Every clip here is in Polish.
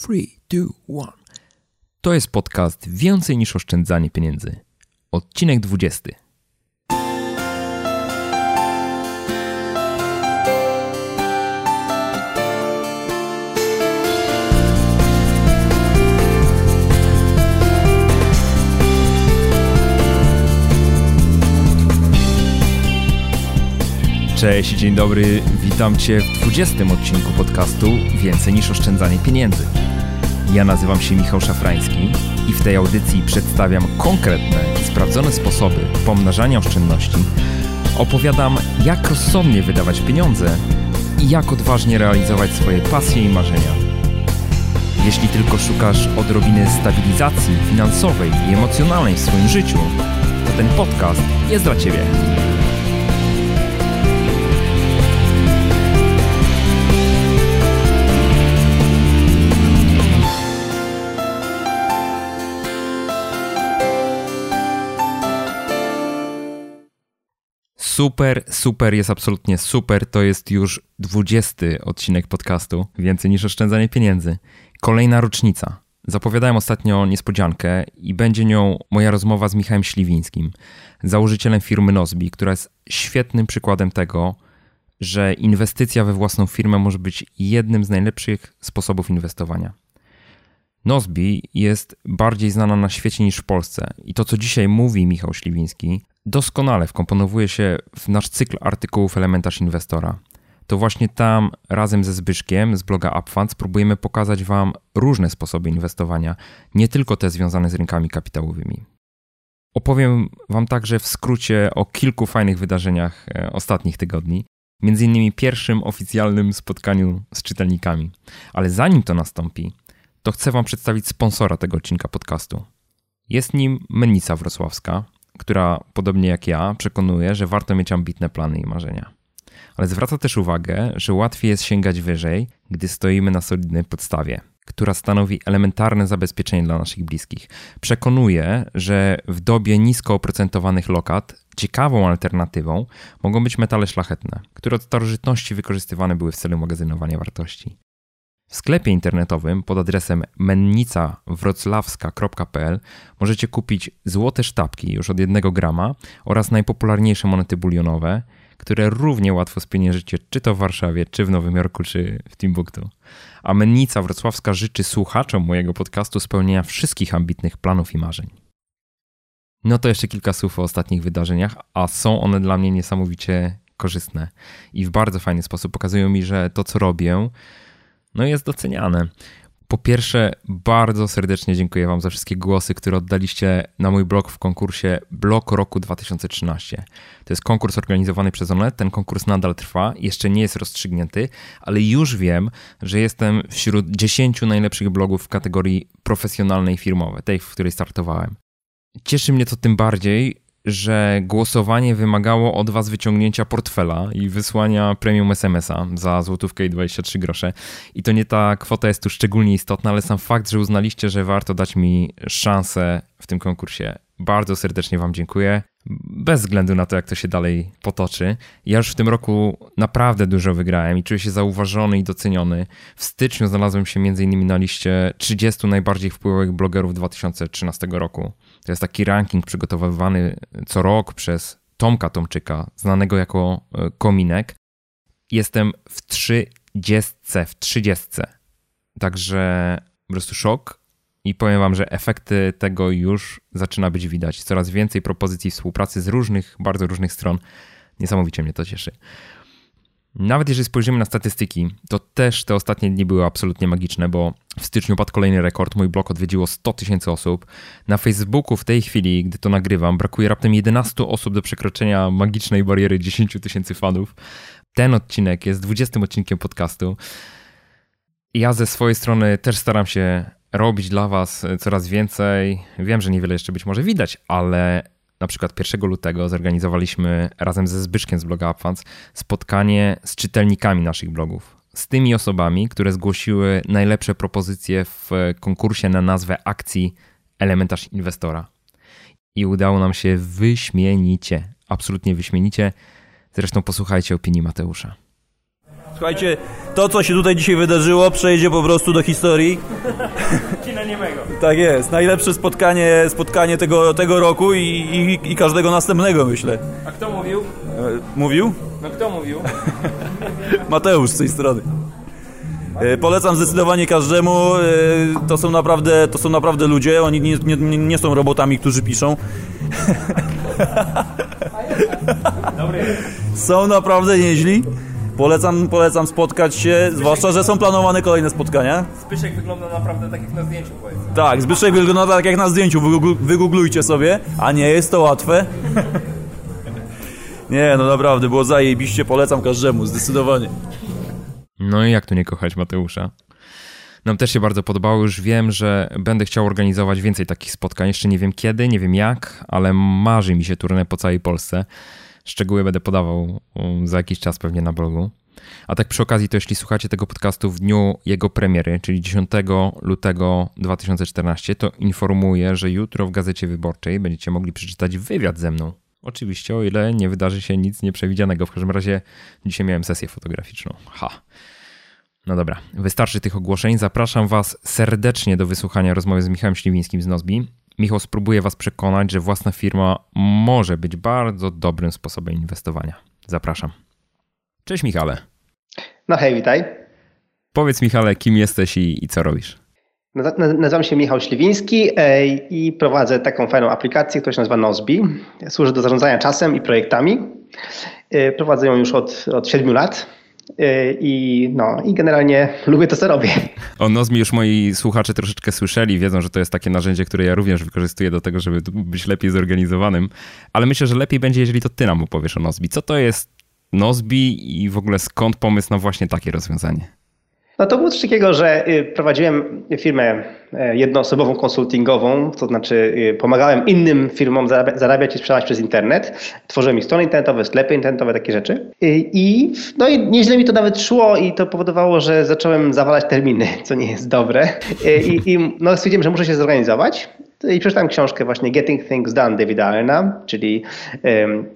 3, 2, 1. To jest podcast Więcej niż oszczędzanie pieniędzy. Odcinek 20. Cześć, dzień dobry, witam Cię w 20 odcinku podcastu Więcej niż oszczędzanie pieniędzy. Ja nazywam się Michał Szafrański i w tej audycji przedstawiam konkretne, sprawdzone sposoby pomnażania oszczędności. Opowiadam, jak rozsądnie wydawać pieniądze i jak odważnie realizować swoje pasje i marzenia. Jeśli tylko szukasz odrobiny stabilizacji finansowej i emocjonalnej w swoim życiu, to ten podcast jest dla Ciebie. Super, super, jest absolutnie super. To jest już 20 odcinek podcastu, więcej niż oszczędzanie pieniędzy. Kolejna rocznica. Zapowiadałem ostatnio niespodziankę i będzie nią moja rozmowa z Michałem Śliwińskim, założycielem firmy Nozbi, która jest świetnym przykładem tego, że inwestycja we własną firmę może być jednym z najlepszych sposobów inwestowania. Nozbi jest bardziej znana na świecie niż w Polsce i to, co dzisiaj mówi Michał Śliwiński, doskonale wkomponowuje się w nasz cykl artykułów Elementarz Inwestora. To właśnie tam razem ze Zbyszkiem z bloga UpFunds próbujemy pokazać Wam różne sposoby inwestowania, nie tylko te związane z rynkami kapitałowymi. Opowiem Wam także w skrócie o kilku fajnych wydarzeniach e, ostatnich tygodni, między innymi pierwszym oficjalnym spotkaniu z czytelnikami. Ale zanim to nastąpi, to chcę Wam przedstawić sponsora tego odcinka podcastu. Jest nim Mennica Wrocławska, która podobnie jak ja przekonuje, że warto mieć ambitne plany i marzenia. Ale zwraca też uwagę, że łatwiej jest sięgać wyżej, gdy stoimy na solidnej podstawie, która stanowi elementarne zabezpieczenie dla naszych bliskich. Przekonuje, że w dobie nisko oprocentowanych lokat ciekawą alternatywą mogą być metale szlachetne, które od starożytności wykorzystywane były w celu magazynowania wartości. W sklepie internetowym pod adresem mennicawroclawska.pl możecie kupić złote sztabki już od 1 grama oraz najpopularniejsze monety bulionowe, które równie łatwo spieniężycie czy to w Warszawie, czy w Nowym Jorku, czy w Timbuktu. A Mennica Wrocławska życzy słuchaczom mojego podcastu spełnienia wszystkich ambitnych planów i marzeń. No to jeszcze kilka słów o ostatnich wydarzeniach, a są one dla mnie niesamowicie korzystne i w bardzo fajny sposób pokazują mi, że to co robię no jest doceniane. Po pierwsze, bardzo serdecznie dziękuję Wam za wszystkie głosy, które oddaliście na mój blog w konkursie Blog Roku 2013. To jest konkurs organizowany przez Onet. Ten konkurs nadal trwa, jeszcze nie jest rozstrzygnięty, ale już wiem, że jestem wśród 10 najlepszych blogów w kategorii profesjonalnej firmowej, tej, w której startowałem. Cieszy mnie to tym bardziej, że głosowanie wymagało od was wyciągnięcia portfela i wysłania premium SMS-a za złotówkę i 23 grosze. I to nie ta kwota jest tu szczególnie istotna, ale sam fakt, że uznaliście, że warto dać mi szansę w tym konkursie. Bardzo serdecznie wam dziękuję. Bez względu na to, jak to się dalej potoczy. Ja już w tym roku naprawdę dużo wygrałem i czuję się zauważony i doceniony. W styczniu znalazłem się m.in. na liście 30 najbardziej wpływowych blogerów 2013 roku. To jest taki ranking przygotowywany co rok przez Tomka Tomczyka, znanego jako e, Kominek. Jestem w trzydziestce, w trzydziestce. Także po prostu szok i powiem wam, że efekty tego już zaczyna być widać. Coraz więcej propozycji współpracy z różnych, bardzo różnych stron. Niesamowicie mnie to cieszy. Nawet jeżeli spojrzymy na statystyki, to też te ostatnie dni były absolutnie magiczne, bo w styczniu padł kolejny rekord. Mój blog odwiedziło 100 tysięcy osób. Na Facebooku w tej chwili, gdy to nagrywam, brakuje raptem 11 osób do przekroczenia magicznej bariery 10 tysięcy fanów. Ten odcinek jest 20 odcinkiem podcastu. Ja ze swojej strony też staram się robić dla Was coraz więcej. Wiem, że niewiele jeszcze być może widać, ale na przykład 1 lutego zorganizowaliśmy razem ze Zbyszkiem z bloga UpFunds spotkanie z czytelnikami naszych blogów. Z tymi osobami, które zgłosiły najlepsze propozycje w konkursie na nazwę akcji Elementarz Inwestora. I udało nam się wyśmienicie, absolutnie wyśmienicie. Zresztą posłuchajcie opinii Mateusza. Słuchajcie, to co się tutaj dzisiaj wydarzyło przejdzie po prostu do historii. Kina niemego. Tak jest, najlepsze spotkanie, spotkanie tego, tego roku i, i, i każdego następnego myślę. A kto mówił? E, Mówił? No kto mówił? Mateusz z tej strony. E, Polecam zdecydowanie każdemu. e, To są naprawdę, to są naprawdę ludzie. Oni nie, nie, nie są robotami, którzy piszą. Są naprawdę nieźli. Polecam, polecam spotkać się, zwłaszcza, że są planowane kolejne spotkania. Zbyszek wygląda naprawdę tak jak na zdjęciu, powiedz. Tak, Zbyszek wygląda tak jak na zdjęciu, Wygoogl- wygooglujcie sobie, a nie jest to łatwe. Nie, no naprawdę, było zajebiście, polecam każdemu, zdecydowanie. No i jak tu nie kochać Mateusza? Nam też się bardzo podobało. Już wiem, że będę chciał organizować więcej takich spotkań. Jeszcze nie wiem kiedy, nie wiem jak, ale marzy mi się turnę po całej Polsce. Szczegóły będę podawał um, za jakiś czas pewnie na blogu. A tak przy okazji, to jeśli słuchacie tego podcastu w dniu jego premiery, czyli 10 lutego 2014, to informuję, że jutro w Gazecie Wyborczej będziecie mogli przeczytać wywiad ze mną. Oczywiście, o ile nie wydarzy się nic nieprzewidzianego. W każdym razie dzisiaj miałem sesję fotograficzną. Ha. No dobra, wystarczy tych ogłoszeń. Zapraszam Was serdecznie do wysłuchania rozmowy z Michałem Śliwińskim z Nozbi. Michał spróbuje Was przekonać, że własna firma może być bardzo dobrym sposobem inwestowania. Zapraszam. Cześć Michale. No hej, witaj. Powiedz Michale, kim jesteś i, i co robisz? Naz- naz- Nazywam się Michał Śliwiński i prowadzę taką fajną aplikację, która się nazywa Nozbi. Służy do zarządzania czasem i projektami. Prowadzę ją już od, od 7 lat i, no, i generalnie lubię to, co robię. O Nozmi już moi słuchacze troszeczkę słyszeli, wiedzą, że to jest takie narzędzie, które ja również wykorzystuję do tego, żeby być lepiej zorganizowanym, ale myślę, że lepiej będzie, jeżeli to ty nam opowiesz o Nozbi. Co to jest Nozbi i w ogóle skąd pomysł na właśnie takie rozwiązanie? No to było coś takiego, że y, prowadziłem firmę e, jednoosobową konsultingową, to znaczy y, pomagałem innym firmom zarabia- zarabiać i sprzedawać przez internet. Tworzyłem ich strony internetowe, sklepy internetowe, takie rzeczy. Y, I, no i nieźle mi to nawet szło i to powodowało, że zacząłem zawalać terminy, co nie jest dobre. I, i no, stwierdziłem, że muszę się zorganizować. I przeczytałem książkę właśnie Getting Things Done Davida Allena, czyli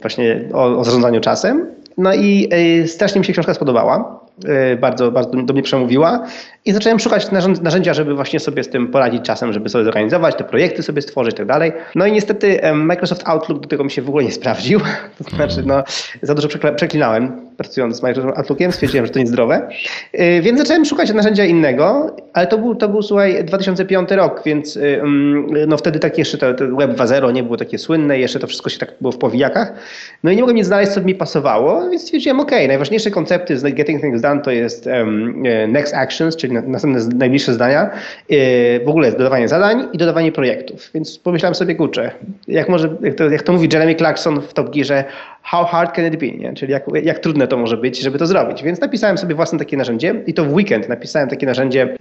właśnie o, o zarządzaniu czasem. No i strasznie mi się książka spodobała. Y, bardzo, bardzo do mnie przemówiła i zacząłem szukać narzęd- narzędzia, żeby właśnie sobie z tym poradzić czasem, żeby sobie zorganizować, te projekty sobie stworzyć i tak dalej. No i niestety Microsoft Outlook do tego mi się w ogóle nie sprawdził. To znaczy, no, za dużo przeklinałem pracując z Microsoft Outlookiem, stwierdziłem, że to niezdrowe. Y, Więc zacząłem szukać narzędzia innego, ale to był, to był słuchaj, 2005 rok, więc y, mm, no wtedy tak jeszcze to, to Web 2.0 nie było takie słynne, jeszcze to wszystko się tak było w powijakach. No i nie mogłem nic znaleźć, co mi pasowało, więc stwierdziłem, ok, najważniejsze koncepty z Getting Things To jest um, next actions, czyli na- następne najbliższe zdania, y, w ogóle jest dodawanie zadań i dodawanie projektów. Więc pomyślałem sobie, kurczę, jak może, jak to, jak to mówi Jeremy Clarkson w Top Gearze, how hard can it be, nie? czyli jak, jak trudne to może być, żeby to zrobić. Więc napisałem sobie własne takie narzędzie i to w weekend napisałem takie narzędzie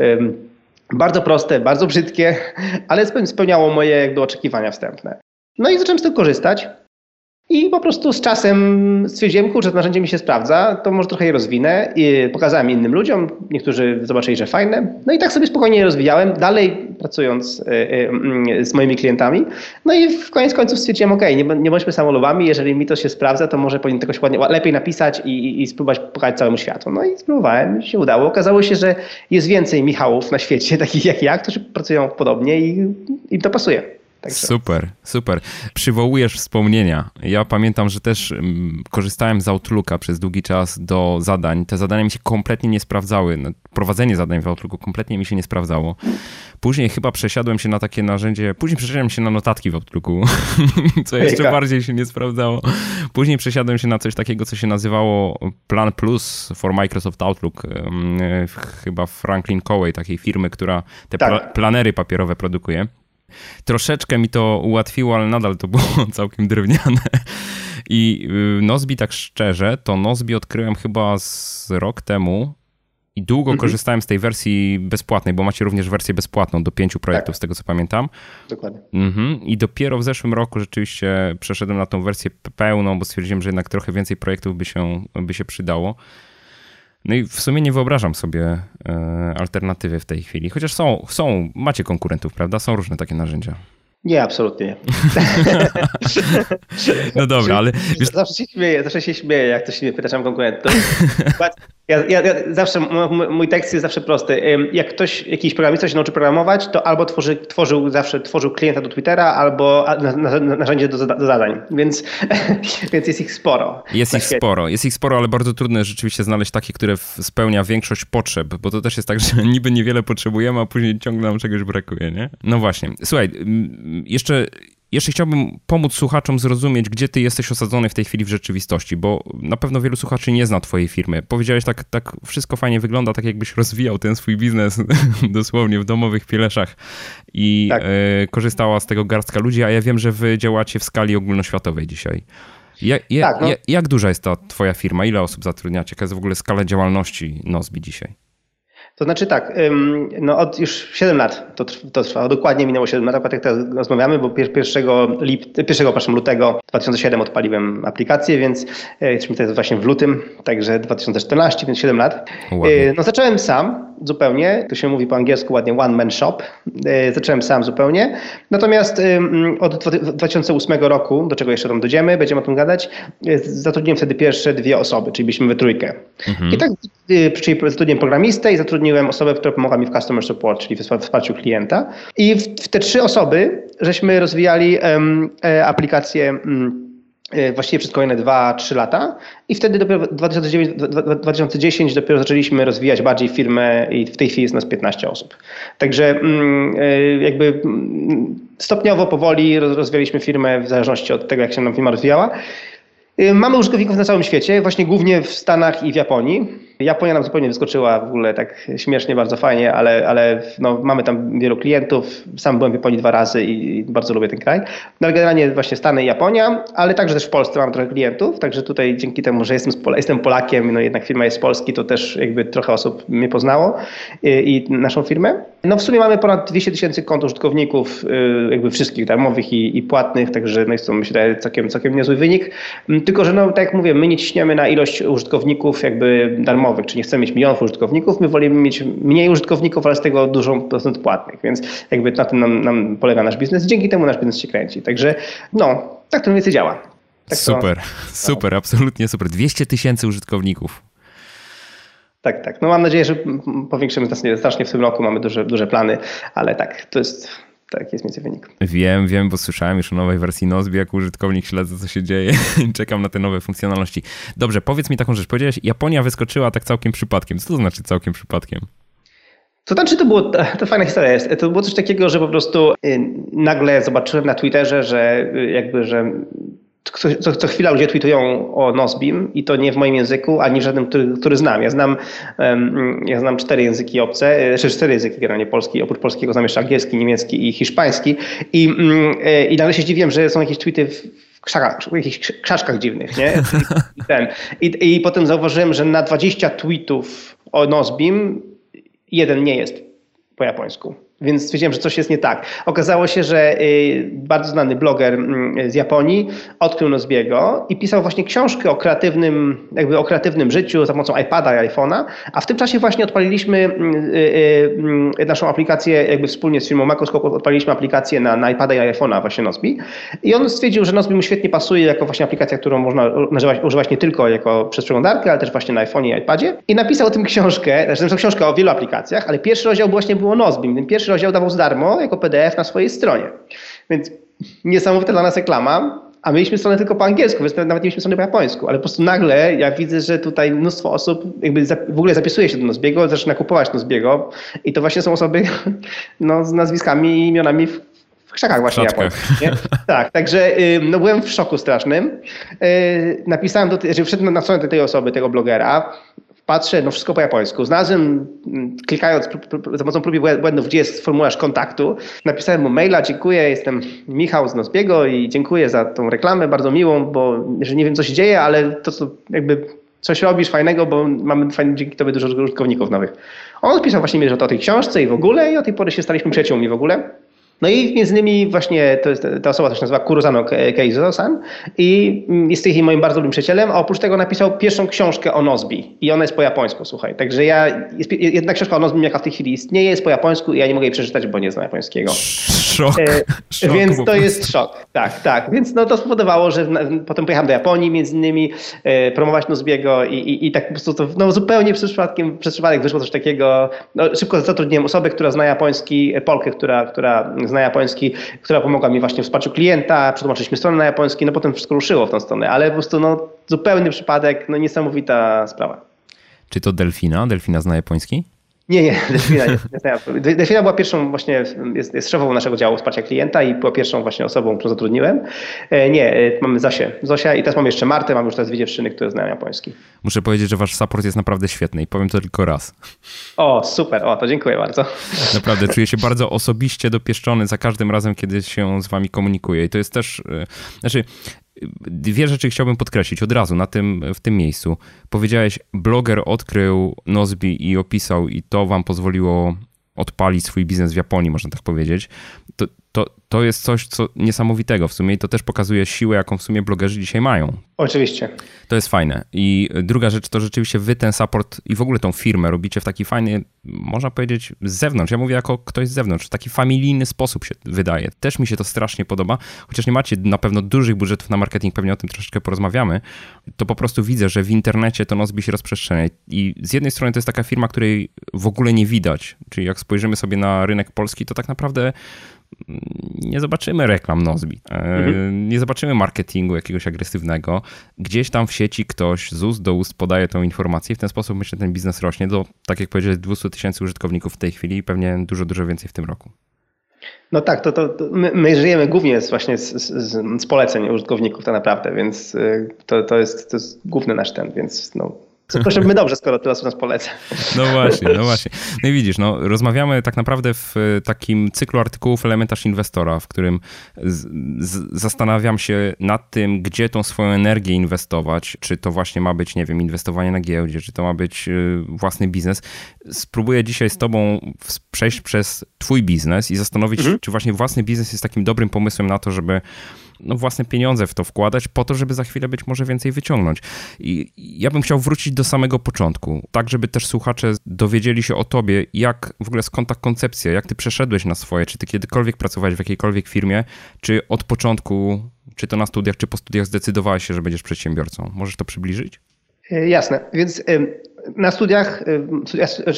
bardzo proste, bardzo brzydkie, ale speł- spełniało moje jakby oczekiwania wstępne. No i zacząłem z tego korzystać. I po prostu z czasem stwierdziłem, kurczę, to narzędzie mi się sprawdza, to może trochę je rozwinę. I pokazałem innym ludziom, niektórzy zobaczyli, że fajne. No i tak sobie spokojnie je rozwijałem, dalej pracując y, y, z moimi klientami. No i w koniec końców stwierdziłem, ok, nie, nie bądźmy samolubami, jeżeli mi to się sprawdza, to może powinien tego ładnie, lepiej napisać i, i, i spróbować pokazać całemu światu. No i spróbowałem, się udało. Okazało się, że jest więcej Michałów na świecie, takich jak ja, którzy pracują podobnie i im to pasuje. Także. Super, super. Przywołujesz wspomnienia. Ja pamiętam, że też mm, korzystałem z Outlooka przez długi czas do zadań. Te zadania mi się kompletnie nie sprawdzały. No, Prowadzenie zadań w Outlooku kompletnie mi się nie sprawdzało. Później chyba przesiadłem się na takie narzędzie, później przesiadłem się na notatki w Outlooku, co jeszcze bardziej się nie sprawdzało. Później przesiadłem się na coś takiego, co się nazywało Plan Plus for Microsoft Outlook. e, Chyba Franklin Cowey, takiej firmy, która te Tak. pla- planery papierowe produkuje. Troszeczkę mi to ułatwiło, ale nadal to było całkiem drewniane. I y, Nozbi, tak szczerze, to Nozbi odkryłem chyba z rok temu i długo Mhm. korzystałem z tej wersji bezpłatnej, bo macie również wersję bezpłatną do pięciu projektów, Tak. z tego co pamiętam. Dokładnie. Mhm. I dopiero w zeszłym roku rzeczywiście przeszedłem na tą wersję pełną, bo stwierdziłem, że jednak trochę więcej projektów by się, by się przydało. No i w sumie nie wyobrażam sobie e, alternatywy w tej chwili. Chociaż są, są, macie konkurentów, prawda? Są różne takie narzędzia. Nie, absolutnie nie. No dobra, ale Zawsze się śmieję, zawsze się śmieję, jak ktoś mnie pyta, czy mam konkurentów. Ja, ja, ja, zawsze, mój tekst jest zawsze prosty. Jak ktoś, jakiś programista się nauczy programować, to albo tworzy, tworzył zawsze tworzył klienta do Twittera, albo narzędzie do, do zadań. Więc, więc jest ich sporo. Jest ich sporo, jest ich sporo, ale bardzo trudno rzeczywiście znaleźć takie, które spełnia większość potrzeb, bo to też jest tak, że niby niewiele potrzebujemy, a później ciągle nam czegoś brakuje, nie? No właśnie. Słuchaj, jeszcze jeszcze chciałbym pomóc słuchaczom zrozumieć, gdzie ty jesteś osadzony w tej chwili w rzeczywistości, bo na pewno wielu słuchaczy nie zna twojej firmy. Powiedziałeś tak, tak wszystko fajnie wygląda, tak jakbyś rozwijał ten swój biznes dosłownie w domowych pieleszach i tak. e, korzystała z tego garstka ludzi, a ja wiem, że wy działacie w skali ogólnoświatowej dzisiaj. Ja, ja, tak, no. jak duża jest ta twoja firma? Ile osób zatrudniacie? Jaka jest w ogóle skala działalności Nozbi dzisiaj? To znaczy tak, no od już 7 lat to, to trwa, dokładnie minęło 7 lat, jak teraz rozmawiamy, bo 1, lip, 1 lutego 2007 odpaliłem aplikację, więc e, jesteśmy teraz właśnie w lutym, także 2014, więc 7 lat. Ładnie. E, no zacząłem sam zupełnie, to się mówi po angielsku ładnie one man shop, e, zacząłem sam zupełnie, natomiast od 2008 roku, do czego jeszcze tam dojdziemy, będziemy o tym gadać, zatrudniłem wtedy pierwsze dwie osoby, czyli byliśmy we trójkę. Mhm. I tak, czyli zatrudniłem programistę i zatrudniłem zatrudniłem osobę, która pomogła mi w customer support, czyli w wsparciu klienta. I w, w te trzy osoby żeśmy rozwijali um, aplikację um, właściwie przez kolejne 2-3 lata i wtedy dopiero 2009, 2010 dopiero zaczęliśmy rozwijać bardziej firmę i w tej chwili jest nas 15 osób. Także mm, e, jakby mm, stopniowo, powoli rozwijaliśmy firmę w zależności od tego, jak się nam firma rozwijała. Mamy użytkowników na całym świecie, właśnie głównie w Stanach i w Japonii. Japonia nam zupełnie wyskoczyła w ogóle tak śmiesznie, bardzo fajnie, ale, ale no, mamy tam wielu klientów. Sam byłem w Japonii dwa razy i bardzo lubię ten kraj. No, ale generalnie właśnie Stany i Japonia, ale także też w Polsce mam trochę klientów, także tutaj dzięki temu, że jestem, jestem Polakiem, no jednak firma jest z Polski, to też jakby trochę osób mnie poznało i, i naszą firmę. No w sumie mamy ponad 200 tysięcy kont użytkowników, y, jakby wszystkich darmowych i, i płatnych, także no jest to myślę całkiem, całkiem niezły wynik. Tylko, że no tak jak mówię, my nie ciśniemy na ilość użytkowników jakby darmowych darmowych, czyli nie chcemy mieć milionów użytkowników, my wolimy mieć mniej użytkowników, ale z tego dużą procent płatnych, więc jakby na tym nam, nam polega nasz biznes. Dzięki temu nasz biznes się kręci. Także no, tak to mniej więcej działa. Tak super, to, super, no. absolutnie super. 200 tysięcy użytkowników. Tak, tak. No mam nadzieję, że powiększymy znacznie w tym roku, mamy duże, duże plany, ale tak, to jest tak jest mniej więcej wynik. Wiem, wiem, bo słyszałem już o nowej wersji Nozbi, jak użytkownik śledzę, co się dzieje czekam na te nowe funkcjonalności. Dobrze, powiedz mi taką rzecz. Powiedziałeś, Japonia wyskoczyła tak całkiem przypadkiem. Co to znaczy całkiem przypadkiem? To znaczy, to było, to fajna historia jest. To było coś takiego, że po prostu y, nagle zobaczyłem na Twitterze, że y, jakby, że co, co, co, chwila ludzie tweetują o Nozbim i to nie w moim języku, ani w żadnym, który, który znam. Ja znam, um, ja znam cztery języki obce, czy znaczy cztery języki generalnie polski. Oprócz polskiego znam jeszcze angielski, niemiecki i hiszpański. I, um, i nagle się zdziwiłem, że są jakieś tweety w, krzakach, jakichś krzaczkach dziwnych, nie? I, ten. I, I potem zauważyłem, że na 20 tweetów o Nozbim jeden nie jest po japońsku więc stwierdziłem, że coś jest nie tak. Okazało się, że y, bardzo znany bloger mm, z Japonii odkrył Nozbiego i pisał właśnie książkę o kreatywnym, jakby o kreatywnym życiu za pomocą iPada i iPhone'a, a w tym czasie właśnie odpaliliśmy y, y, naszą aplikację jakby wspólnie z firmą Macroscope odpaliliśmy aplikację na, na iPada i iPhone'a właśnie Nozbi i on stwierdził, że Nozbi mu świetnie pasuje jako właśnie aplikacja, którą można używać, używać nie tylko jako przez przeglądarkę, ale też właśnie na iPhone'ie i iPadzie i napisał o tym książkę, znaczy książkę o wielu aplikacjach, ale pierwszy rozdział właśnie było Nozbi. Ten pierwszy rozdział dawał za darmo jako PDF na swojej stronie. Więc niesamowita dla nas reklama, a mieliśmy stronę tylko po angielsku, więc nawet nie mieliśmy strony po japońsku, ale po prostu nagle ja widzę, że tutaj mnóstwo osób jakby w ogóle zapisuje się do Nozbiego, zaczyna kupować Nozbiego i to właśnie są osoby no, z nazwiskami i imionami w, w krzakach właśnie japońskich. Tak, także no, byłem w szoku strasznym. Y, napisałem, do, że wszedłem na stronę tej osoby, tego blogera, patrzę, no wszystko po japońsku. Znalazłem, mm, klikając za pomocą prób błędów, gdzie jest formularz kontaktu. Napisałem mu maila, dziękuję, jestem Michał z Nozbiego i dziękuję za tą reklamę, bardzo miłą, bo że nie wiem, co się dzieje, ale to, co jakby coś robisz fajnego, bo mamy fajnie, dzięki tobie dużo użytkowników nowych. On odpisał właśnie mi, że to o tej książce i w ogóle i od tej pory się staliśmy przyjaciółmi w ogóle. No i między innymi właśnie to jest, ta osoba też nazywa Kurosano Keizo-san i jest tej moim bardzo dobrym przyjacielem, a oprócz tego napisał pierwszą książkę o Nozbi i ona jest po japońsku, słuchaj. Także ja, jest, jedna książka o Nozbi, jaka w tej chwili istnieje, jest po japońsku i ja nie mogę jej przeczytać, bo nie znam japońskiego. Szok. szok więc to jest szok. Tak, tak. Więc no to spowodowało, że potem pojechałem do Japonii między innymi promować Nozbiego i, i, i tak po prostu to no, zupełnie przez, przypadkiem, przez przypadek wyszło coś takiego. No, szybko zatrudniłem osobę, która zna japoński, Polkę, która, która zna japoński, która pomogła mi właśnie w wsparciu klienta, przetłumaczyliśmy stronę na japoński, no potem wszystko ruszyło w tą stronę, ale po prostu no, zupełny przypadek, no niesamowita sprawa. Czy to Delfina? Delfina zna japoński? Nie, nie, Delfina nie. Delfina była pierwszą właśnie, jest, jest szefową naszego działu wsparcia klienta i była pierwszą właśnie osobą, którą zatrudniłem. E, nie, e, mamy Zosię. Zosia i teraz mam jeszcze Martę, mam już teraz dwie dziewczyny, które znają japoński. Muszę powiedzieć, że wasz support jest naprawdę świetny i powiem to tylko raz. O, super, o, to dziękuję bardzo. Naprawdę, czuję się bardzo osobiście dopieszczony za każdym razem, kiedy się z wami komunikuję i to jest też, e, znaczy dwie rzeczy chciałbym podkreślić od razu na tym, w tym miejscu. Powiedziałeś, bloger odkrył Nozbi i opisał i to wam pozwoliło odpalić swój biznes w Japonii, można tak powiedzieć. To, to, to jest coś co niesamowitego w sumie i to też pokazuje siłę, jaką w sumie blogerzy dzisiaj mają. Oczywiście. To jest fajne. I druga rzecz to rzeczywiście wy ten support i w ogóle tą firmę robicie w taki fajny, można powiedzieć, z zewnątrz. Ja mówię jako ktoś z zewnątrz, w taki familijny sposób się wydaje. Też mi się to strasznie podoba, chociaż nie macie na pewno dużych budżetów na marketing, pewnie o tym troszeczkę porozmawiamy, to po prostu widzę, że w internecie to Nozbi się rozprzestrzenia. I z jednej strony to jest taka firma, której w ogóle nie widać. Czyli jak spojrzymy sobie na rynek polski, to tak naprawdę nie zobaczymy reklam Nozbi, e, mhm. nie zobaczymy marketingu jakiegoś agresywnego. Gdzieś tam w sieci ktoś z ust do ust podaje tą informację i w ten sposób myślę, ten biznes rośnie do, tak jak powiedziałeś, 200 tysięcy użytkowników w tej chwili i pewnie dużo, dużo więcej w tym roku. No tak, to, to, to my, my, żyjemy głównie z, właśnie z, z, z, poleceń użytkowników tak naprawdę, więc y, to, to, jest, to jest główny nasz ten, więc no, Proszę, my dobrze, skoro teraz nas poleca. No właśnie, no właśnie. No i widzisz, no, rozmawiamy tak naprawdę w e, takim cyklu artykułów Elementarz Inwestora, w którym z, z, zastanawiam się nad tym, gdzie tą swoją energię inwestować. Czy to właśnie ma być, nie wiem, inwestowanie na giełdzie, czy to ma być e, własny biznes. Spróbuję dzisiaj z tobą przejść przez twój biznes i zastanowić, mhm. czy właśnie własny biznes jest takim dobrym pomysłem na to, żeby no, własne pieniądze w to wkładać, po to, żeby za chwilę być może więcej wyciągnąć. I ja bym chciał wrócić do samego początku, tak żeby też słuchacze dowiedzieli się o tobie, jak w ogóle skąd ta koncepcja, jak ty przeszedłeś na swoje, czy ty kiedykolwiek pracowałeś w jakiejkolwiek firmie, czy od początku, czy to na studiach, czy po studiach zdecydowałeś się, że będziesz przedsiębiorcą. Możesz to przybliżyć? E, jasne, więc na studiach,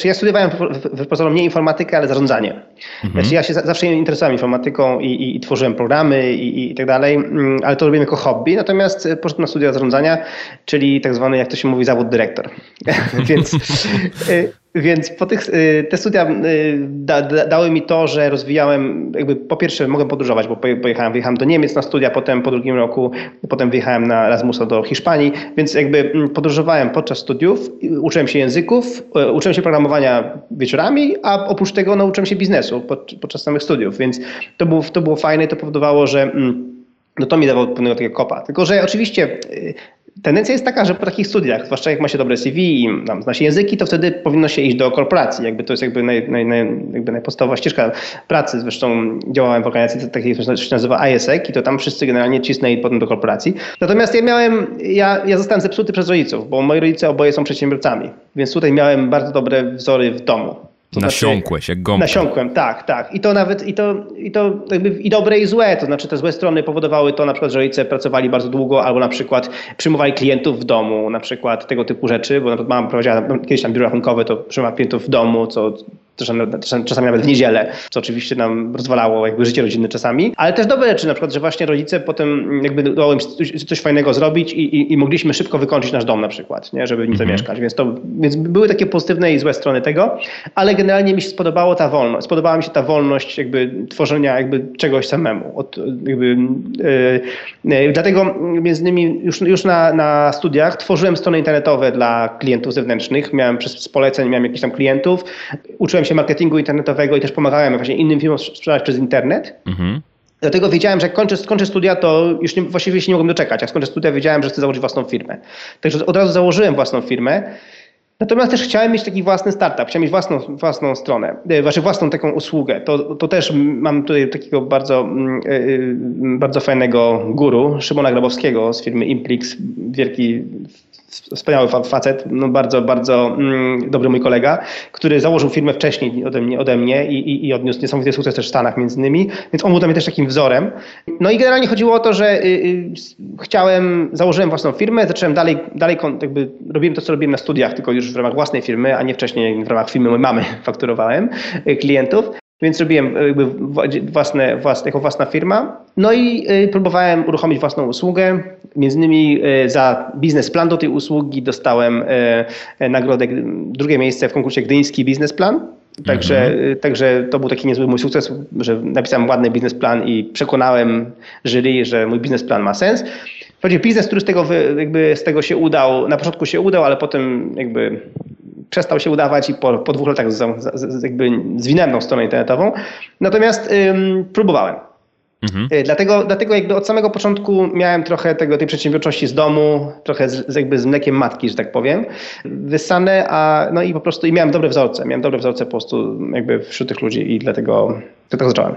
ja studiowałem w pozorom nie informatykę, ale zarządzanie. Mhm. Znaczy ja się zawsze interesowałem informatyką i, i, i tworzyłem programy i, i, tak dalej, mm, ale to robiłem jako hobby, natomiast e, poszedłem na studia zarządzania, czyli tak zwany, jak to się mówi, zawód dyrektor. Więc e, więc po tych, y, te studia y, da, da, dały mi to, że rozwijałem, jakby po pierwsze mogłem podróżować, bo pojechałem, wyjechałem do Niemiec na studia, potem po drugim roku, potem wyjechałem na Erasmusa do Hiszpanii, więc jakby mm, podróżowałem podczas studiów, uczyłem się języków, y, uczyłem się programowania wieczorami, a oprócz tego nauczyłem się biznesu pod, podczas samych studiów, więc to było, to było fajne i to powodowało, że mm, no to mi dawało pewnego takiego kopa. Tylko, że oczywiście tendencja jest taka, że po takich studiach, zwłaszcza jak ma się dobre CV i tam zna się języki, to wtedy powinno się iść do korporacji. Jakby to jest jakby, naj, naj, naj, jakby najpodstawowa ścieżka pracy. Zresztą działałem w organizacji takiej, która się nazywa ISEC i to tam wszyscy generalnie cisnęli potem do korporacji. Natomiast ja miałem, ja, ja zostałem zepsuty przez rodziców, bo moi rodzice oboje są przedsiębiorcami. Więc tutaj miałem bardzo dobre wzory w domu. To Nasiąkłeś znaczy, jak gąbka. Nasiąkłem, tak, tak. I to nawet, i to, i to jakby i dobre i złe, to znaczy te złe strony powodowały to na przykład, że rodzice pracowali bardzo długo albo na przykład przyjmowali klientów w domu, na przykład tego typu rzeczy, bo na przykład mama prowadziła kiedyś tam biuro rachunkowe, to przyjmowała klientów w domu, co czasami nawet w niedzielę, co oczywiście nam rozwalało jakby życie rodzinne czasami, ale też dobre rzeczy, na przykład, że właśnie rodzice potem jakby dało im coś fajnego zrobić i, i, i mogliśmy szybko wykończyć nasz dom na przykład, nie? żeby w nim mhm. zamieszkać, więc, to, więc były takie pozytywne i złe strony tego, ale generalnie mi się spodobało ta wolność, spodobała mi się ta wolność jakby tworzenia jakby czegoś samemu. Od, jakby, yy, dlatego między innymi już, już na, na studiach tworzyłem strony internetowe dla klientów zewnętrznych, miałem przez poleceń, miałem jakichś tam klientów, uczyłem się marketingu internetowego i też pomagałem właśnie innym firmom sprzedawać przez internet. Mhm. Dlatego wiedziałem, że jak kończę, skończę studia, to już nie, właściwie się nie mogłem doczekać. Jak skończę studia, wiedziałem, że chcę założyć własną firmę. Także od razu założyłem własną firmę. Natomiast też chciałem mieć taki własny startup, chciałem mieć własną, własną stronę, e, znaczy własną taką usługę. To, to też mam tutaj takiego bardzo, yy, bardzo fajnego guru, Szymona Grabowskiego z firmy Implix, wielki wspaniały facet, no bardzo, bardzo mm, dobry mój kolega, który założył firmę wcześniej ode mnie, ode mnie i, i, i odniósł niesamowity sukces też w Stanach między innymi, więc on był dla mnie też takim wzorem. No i generalnie chodziło o to, że y, y, chciałem, założyłem własną firmę, zacząłem dalej, dalej jakby robiłem to, co robiłem na studiach, tylko już w ramach własnej firmy, a nie wcześniej w ramach firmy mojej mamy fakturowałem y, klientów. Więc robiłem e, jakby własne, własne, jako własna firma. No i e, próbowałem uruchomić własną usługę. Między innymi e, za biznesplan do tej usługi dostałem nagrodę, drugie miejsce w konkursie Gdyński Biznesplan. Także, mhm. także to był taki niezły mój sukces, że napisałem ładny biznesplan i przekonałem jury, że mój biznesplan ma sens. Wprawdzie biznes, który z tego, jakby z tego się udał, na początku się udał, ale potem jakby przestał się udawać i po, po dwóch latach z, z, jakby zwinęłem tą stronę internetową. Natomiast ym, próbowałem. Mhm. Y, dlatego, dlatego jakby od samego początku miałem trochę tego, tej przedsiębiorczości z domu, trochę z, jakby z mlekiem matki, że tak powiem, wyssane, a no i po prostu i miałem dobre wzorce. Miałem dobre wzorce po prostu jakby wśród tych ludzi i dlatego, dlatego zacząłem.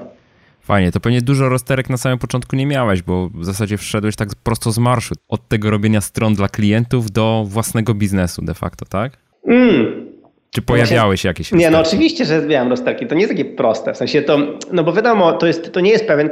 Fajnie, to pewnie dużo rozterek na samym początku nie miałeś, bo w zasadzie wszedłeś tak prosto z marszu. Od tego robienia stron dla klientów do własnego biznesu de facto, tak? Mm. Czy pojawiały się jakieś rozterki? Nie, no oczywiście, że miałem rozterki. To nie jest takie proste. W sensie to, no bo wiadomo, to, jest, to nie jest pewien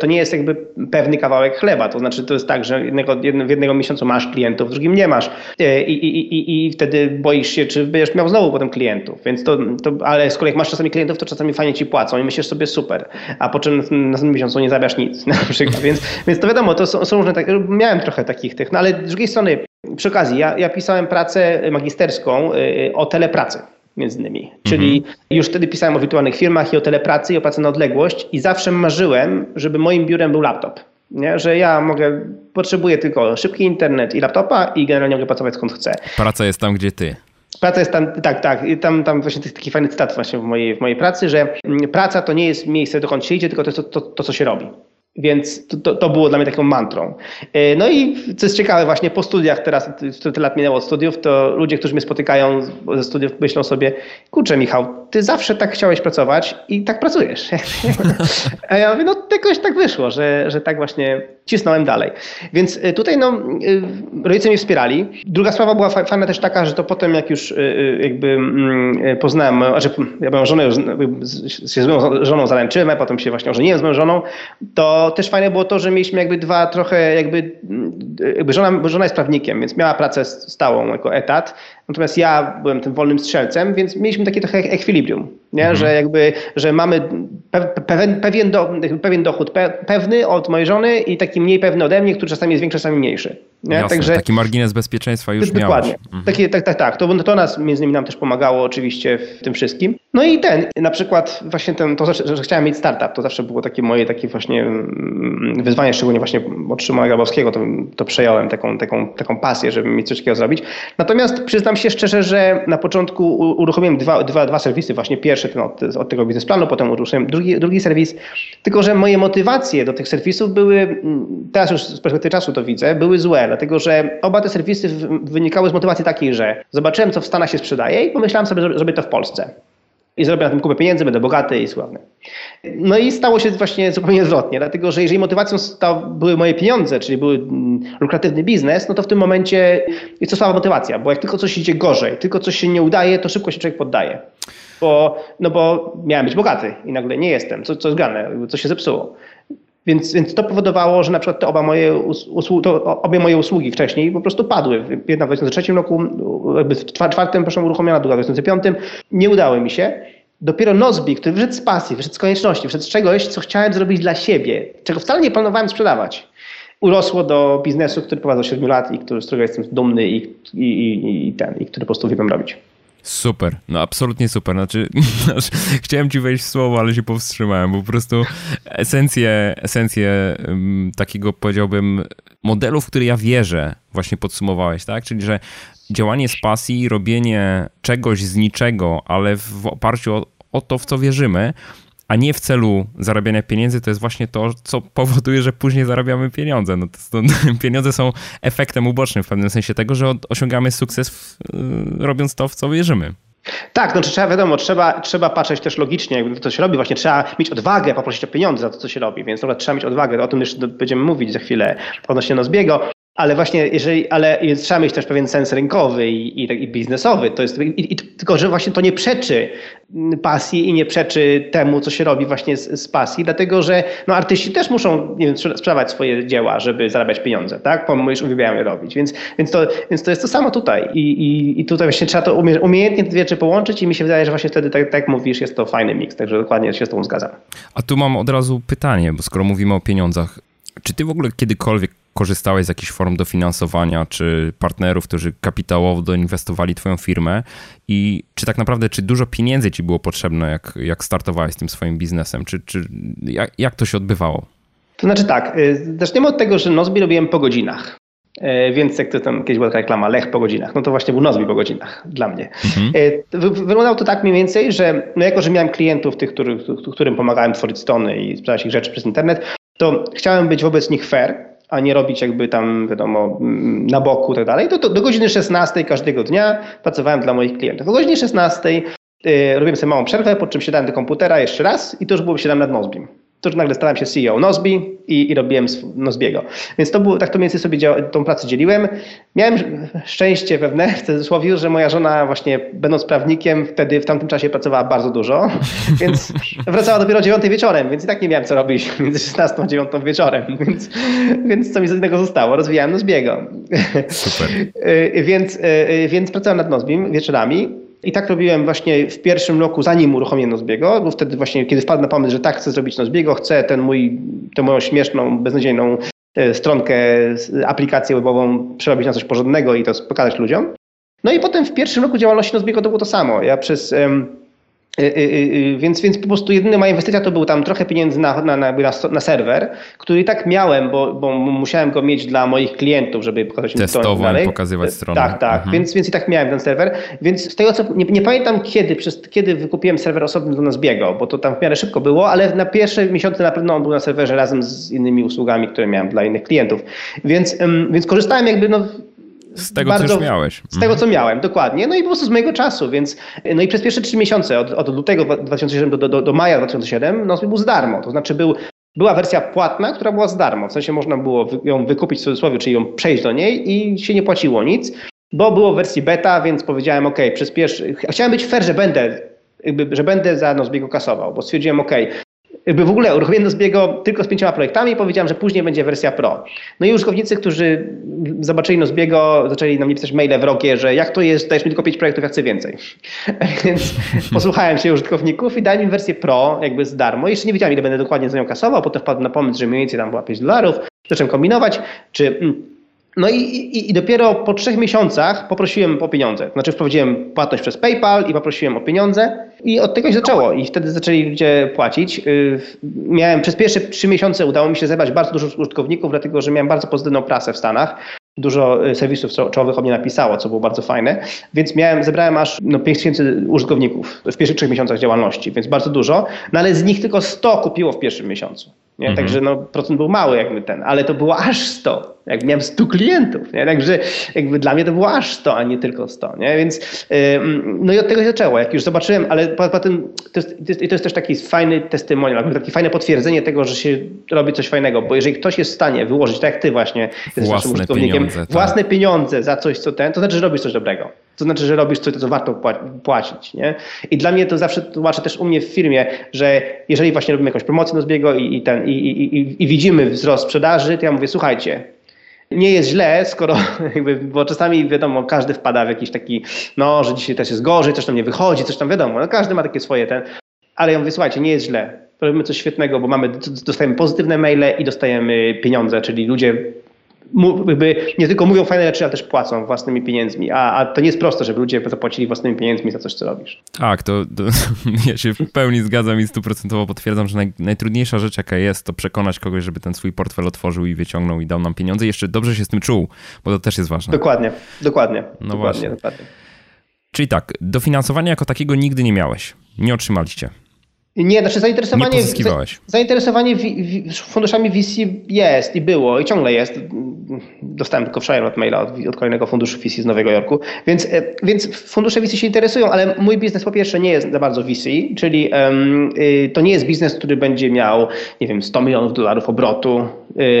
to nie jest jakby pewny kawałek chleba. To znaczy to jest tak, że jednego, w jednego miesiącu masz klientów, w drugim nie masz. E, I, i, i, i wtedy boisz się, czy będziesz miał znowu potem klientów. Więc to, to, ale skoro jak masz czasami klientów, to czasami fajnie ci płacą i myślisz sobie super, a po czym na następnym miesiącu nie zarabiasz nic na przykład. Więc, więc to wiadomo, to są, są różne, tak, miałem trochę takich tych, no ale z drugiej strony przy okazji, ja, ja pisałem pracę magisterską y, o telepracy między innymi. Mhm. Czyli już wtedy pisałem o wirtualnych firmach i o telepracy i o pracy na odległość i zawsze marzyłem, żeby moim biurem był laptop. Nie? Że ja mogę, potrzebuję tylko szybki internet i laptopa i generalnie mogę pracować skąd chcę. Praca jest tam, gdzie ty. Praca jest tam, tak, tak. I tam, tam właśnie jest taki fajny cytat właśnie w mojej, w mojej pracy, że mm, praca to nie jest miejsce, dokąd się idzie, tylko to, to, to, to co się robi. Więc to, to, to, było dla mnie taką mantrą. E, no i co jest ciekawe, właśnie po studiach, teraz tyle lat minęło od studiów, to ludzie, którzy mnie spotykają ze studiów, myślą sobie, kurczę Michał, ty zawsze tak chciałeś pracować i tak pracujesz. A ja mówię, no jakoś tak wyszło, że, że tak właśnie cisnąłem dalej. Więc e, tutaj no, e, rodzice mnie wspierali. Druga sprawa była fajna też taka, że to potem jak już jakby mm, poznałem, znaczy ja byłem żonę, się z moją żoną zaręczyłem, a potem się właśnie ożeniłem z moją żoną, to też fajne było to, że mieliśmy jakby dwa trochę jakby, jakby żona, żona jest prawnikiem, więc miała pracę stałą jako etat, natomiast ja byłem tym wolnym strzelcem, więc mieliśmy takie trochę ekwilibrium, nie? Mhm. że jakby, że mamy pewien, pewien, do, pewien dochód pewny od mojej żony i taki mniej pewny ode mnie, który czasami jest większy, czasami mniejszy. Nie? Jasne, Także, taki margines bezpieczeństwa już dokładnie. miałeś. Mhm. Taki, tak, tak, tak. To, to nas między innymi nam też pomagało oczywiście w tym wszystkim. No i ten, na przykład właśnie ten, to, że, że chciałem mieć startup, to zawsze było takie moje takie właśnie mm, wyzwanie, szczególnie właśnie od Szymona Grabowskiego, to, to przejąłem taką, taką, taką pasję, żeby mieć coś takiego zrobić. Natomiast przyznam się szczerze, że na początku uruchomiłem dwa, dwa, dwa serwisy, właśnie pierwszy ten od, od tego biznesplanu, potem uruchomiłem drugi, drugi serwis, tylko że moje motywacje do tych serwisów były, mm, teraz już z perspektywy czasu to widzę, były złe, dlatego że oba te serwisy wynikały z motywacji takiej, że zobaczyłem, co w Stanach się sprzedaje i pomyślałem sobie, zrobię to w Polsce i zrobię na tym kupę pieniędzy, będę bogaty i sławny. No i stało się właśnie zupełnie odwrotnie, dlatego że jeżeli motywacją były moje pieniądze, czyli był mm, lukratywny biznes, no to w tym momencie jest to słaba motywacja, bo jak tylko coś idzie gorzej, tylko coś się nie udaje, to szybko się człowiek poddaje. Bo, no bo miałem być bogaty i nagle nie jestem, co, co jest grane, co się zepsuło. Więc, więc to powodowało, że na przykład te oba moje usługi, obie moje usługi wcześniej po prostu padły. Jedna w 2003 roku, jakby w czwartym proszę uruchomiona, druga w 2005. Nie udało mi się. Dopiero Nozbi, który wyszedł z pasji, wyszedł z konieczności, wyszedł z czegoś, co chciałem zrobić dla siebie, czego wcale nie planowałem sprzedawać, urosło do biznesu, który prowadzę od 7 lat i który, z którego jestem dumny i, i, i, i ten, i który po prostu wiem robić. Super, no absolutnie super. Znaczy, chciałem ci wejść w słowo, ale się powstrzymałem, po prostu esencję, esencję um, takiego powiedziałbym modelu, w który ja wierzę, właśnie podsumowałeś, tak? Czyli, że działanie z pasji, robienie czegoś z niczego, ale w oparciu o, o to, w co wierzymy, a nie w celu zarabiania pieniędzy, to jest właśnie to, co powoduje, że później zarabiamy pieniądze. No to, to, pieniądze są efektem ubocznym w pewnym sensie tego, że osiągamy sukces w, y, robiąc to, w co wierzymy. Tak, no trzeba, wiadomo, trzeba, trzeba patrzeć też logicznie, jakby to się robi, właśnie trzeba mieć odwagę poprosić o pieniądze za to, co się robi, więc trzeba mieć odwagę, o tym jeszcze będziemy mówić za chwilę odnośnie Nozbiego, ale właśnie jeżeli, ale trzeba mieć też pewien sens rynkowy i, i, i biznesowy. To jest, i, tylko, że właśnie to nie przeczy pasji i nie przeczy temu, co się robi właśnie z, z pasji, dlatego że no, artyści też muszą nie wiem, sprzedawać swoje dzieła, żeby zarabiać pieniądze, tak? Już uwielbiają je robić. Więc, więc, to, więc to jest to samo tutaj. I, i, tutaj właśnie trzeba to umie, umiejętnie te dwie rzeczy połączyć i mi się wydaje, że właśnie wtedy, tak, tak mówisz, jest to fajny miks, także dokładnie się z tą zgadzam. A tu mam od razu pytanie, bo skoro mówimy o pieniądzach, czy ty w ogóle kiedykolwiek korzystałeś z jakichś form dofinansowania, czy partnerów, którzy kapitałowo doinwestowali twoją firmę i czy tak naprawdę, czy dużo pieniędzy ci było potrzebne, jak, jak startowałeś z tym swoim biznesem, czy, czy jak, jak to się odbywało? To znaczy tak, y, zaczniemy od tego, że Nozbi robiłem po godzinach. Y, więc jak to tam kiedyś była taka reklama, Lech po godzinach, no to właśnie był Nozbi po godzinach dla mnie. Mhm. Y, wyglądało to tak mniej więcej, że no jako, że miałem klientów, tych, którym pomagałem tworzyć strony i sprzedać ich rzeczy przez internet, to chciałem być wobec nich fair, a nie robić jakby tam, wiadomo, mm, na boku i tak dalej, to, do godziny 16 każdego dnia pracowałem dla moich klientów. O godzinie 16 y, robiłem sobie małą przerwę, po czym siadałem do komputera jeszcze raz i to już było siadałem nad Nozbim. To już nagle stałem się CEO Nozbi i, i robiłem Nozbiego. Więc to było, tak to mniej więcej sobie dział, tą pracę dzieliłem. Miałem szczęście pewne w cudzysłowie, że moja żona właśnie będąc prawnikiem wtedy w tamtym czasie pracowała bardzo dużo, więc wracała dopiero o 9 wieczorem, więc i tak nie miałem co robić między 16 a 9 wieczorem, więc, więc co mi z innego zostało? Rozwijałem Nozbiego. Super. Y, więc, y, y, więc pracowałem nad Nozbim wieczorami. I tak robiłem właśnie w pierwszym roku, zanim uruchomiłem Nozbiego, bo wtedy właśnie, kiedy wpadł na pomysł, że tak, chcę zrobić Nozbiego, chcę ten mój, tę moją śmieszną, beznadziejną e, stronkę, aplikację webową przerobić na coś porządnego i to pokazać ludziom. No i potem w pierwszym roku działalności Nozbiego to było to samo. Ja przez Y, y, y, więc, więc po prostu jedyna moja inwestycja to był tam trochę pieniędzy na, na, na, na serwer, który i tak miałem, bo, bo musiałem go mieć dla moich klientów, żeby pokazać mi stronę dalej. pokazywać stronę. Tak, tak, mhm. więc, więc i tak miałem ten serwer. Więc z tego co, nie, nie pamiętam kiedy, przez, kiedy wykupiłem serwer osobny do nas biegał, bo to tam w miarę szybko było, ale na pierwsze miesiące na pewno on był na serwerze razem z innymi usługami, które miałem dla innych klientów. Więc, więc korzystałem jakby no, z tego, bardzo, co już miałeś. Z tego, co miałem, dokładnie. No i po prostu z mojego czasu, więc no i przez pierwsze trzy miesiące, od, od lutego 2007 do, do, do maja 2007, no był z darmo. To znaczy był, była wersja płatna, która była z darmo. W sensie można było ją wykupić w cudzysłowie, czyli ją przejść do niej i się nie płaciło nic, bo było w wersji beta, więc powiedziałem, ok, przez pierwszy... Chciałem być fair, że będę że będę za Nozbiego kasował, bo stwierdziłem, ok, jakby w ogóle uruchomiłem Nozbiego tylko z pięcioma projektami powiedziałem, że później będzie wersja Pro. No i użytkownicy, którzy zobaczyli Nozbiego, zaczęli na mnie pisać maile wrogie, że jak to jest, dajesz mi tylko pięć projektów, ja chcę więcej. Więc posłuchałem się użytkowników i dałem im wersję Pro jakby z darmo. Jeszcze nie wiedziałem, ile będę dokładnie za nią kasował, potem wpadł na pomysł, że mniej więcej tam była 5 dolarów. Zacząłem kombinować, czy mm, no i, i, i, dopiero po trzech miesiącach poprosiłem o pieniądze. Znaczy wprowadziłem płatność przez PayPal i poprosiłem o pieniądze i od tego się zaczęło i wtedy zaczęli ludzie płacić. Y, miałem przez pierwsze trzy miesiące udało mi się zebrać bardzo dużo użytkowników, dlatego że miałem bardzo pozytywną prasę w Stanach. Dużo y, serwisów czołowych o mnie napisało, co było bardzo fajne, więc miałem, zebrałem aż no, 5 tysięcy użytkowników w pierwszych trzech miesiącach działalności, więc bardzo dużo, no ale z nich tylko 100 kupiło w pierwszym miesiącu. Nie? Mhm. Także no, procent był mały jakby ten, ale to było aż 100. Jak miałem 100 klientów, nie? Także jakby dla mnie to było aż 100, a nie tylko 100, nie? Więc no i od tego się zaczęło. Jak już zobaczyłem, ale potem to jest, to jest też taki fajny testimonial, takie fajne potwierdzenie tego, że się robi coś fajnego, bo jeżeli ktoś jest w stanie wyłożyć, tak jak ty właśnie jesteś naszym użytkownikiem, pieniądze, tak. własne pieniądze za coś, co ten, to znaczy, że robisz coś dobrego. To znaczy, że robisz coś, co warto płacić. Nie? I dla mnie to zawsze tłumaczę też u mnie w firmie, że jeżeli właśnie robimy jakąś promocję do zbiegu i, i, ten, i, i, i widzimy wzrost sprzedaży, to ja mówię, słuchajcie, nie jest źle, skoro, jakby, bo czasami wiadomo, każdy wpada w jakiś taki, no, że dzisiaj też jest gorzej, coś tam nie wychodzi, coś tam wiadomo, no, każdy ma takie swoje ten, ale ja mówię, słuchajcie, nie jest źle, robimy coś świetnego, bo mamy, dostajemy pozytywne maile i dostajemy pieniądze, czyli ludzie jakby nie tylko mówią fajne rzeczy, ale też płacą własnymi pieniędzmi. A, a to nie jest proste, żeby ludzie zapłacili własnymi pieniędzmi za coś, co robisz. Tak, to, to ja się w pełni zgadzam i stuprocentowo potwierdzam, że naj, najtrudniejsza rzecz, jaka jest, to przekonać kogoś, żeby ten swój portfel otworzył i wyciągnął i dał nam pieniądze. I jeszcze dobrze się z tym czuł, bo to też jest ważne. Dokładnie, dokładnie. No dokładnie, właśnie. dokładnie. Czyli tak, dofinansowania jako takiego nigdy nie miałeś. Nie otrzymaliście. Nie, znaczy zainteresowanie, nie zainteresowanie funduszami VC jest i było i ciągle jest. Dostałem tylko wczoraj od maila od, od, kolejnego funduszu VC z Nowego Jorku. Więc, e, więc fundusze VC się interesują, ale mój biznes po pierwsze nie jest za bardzo VC, czyli um, y, to nie jest biznes, który będzie miał, nie wiem, 100 milionów dolarów obrotu,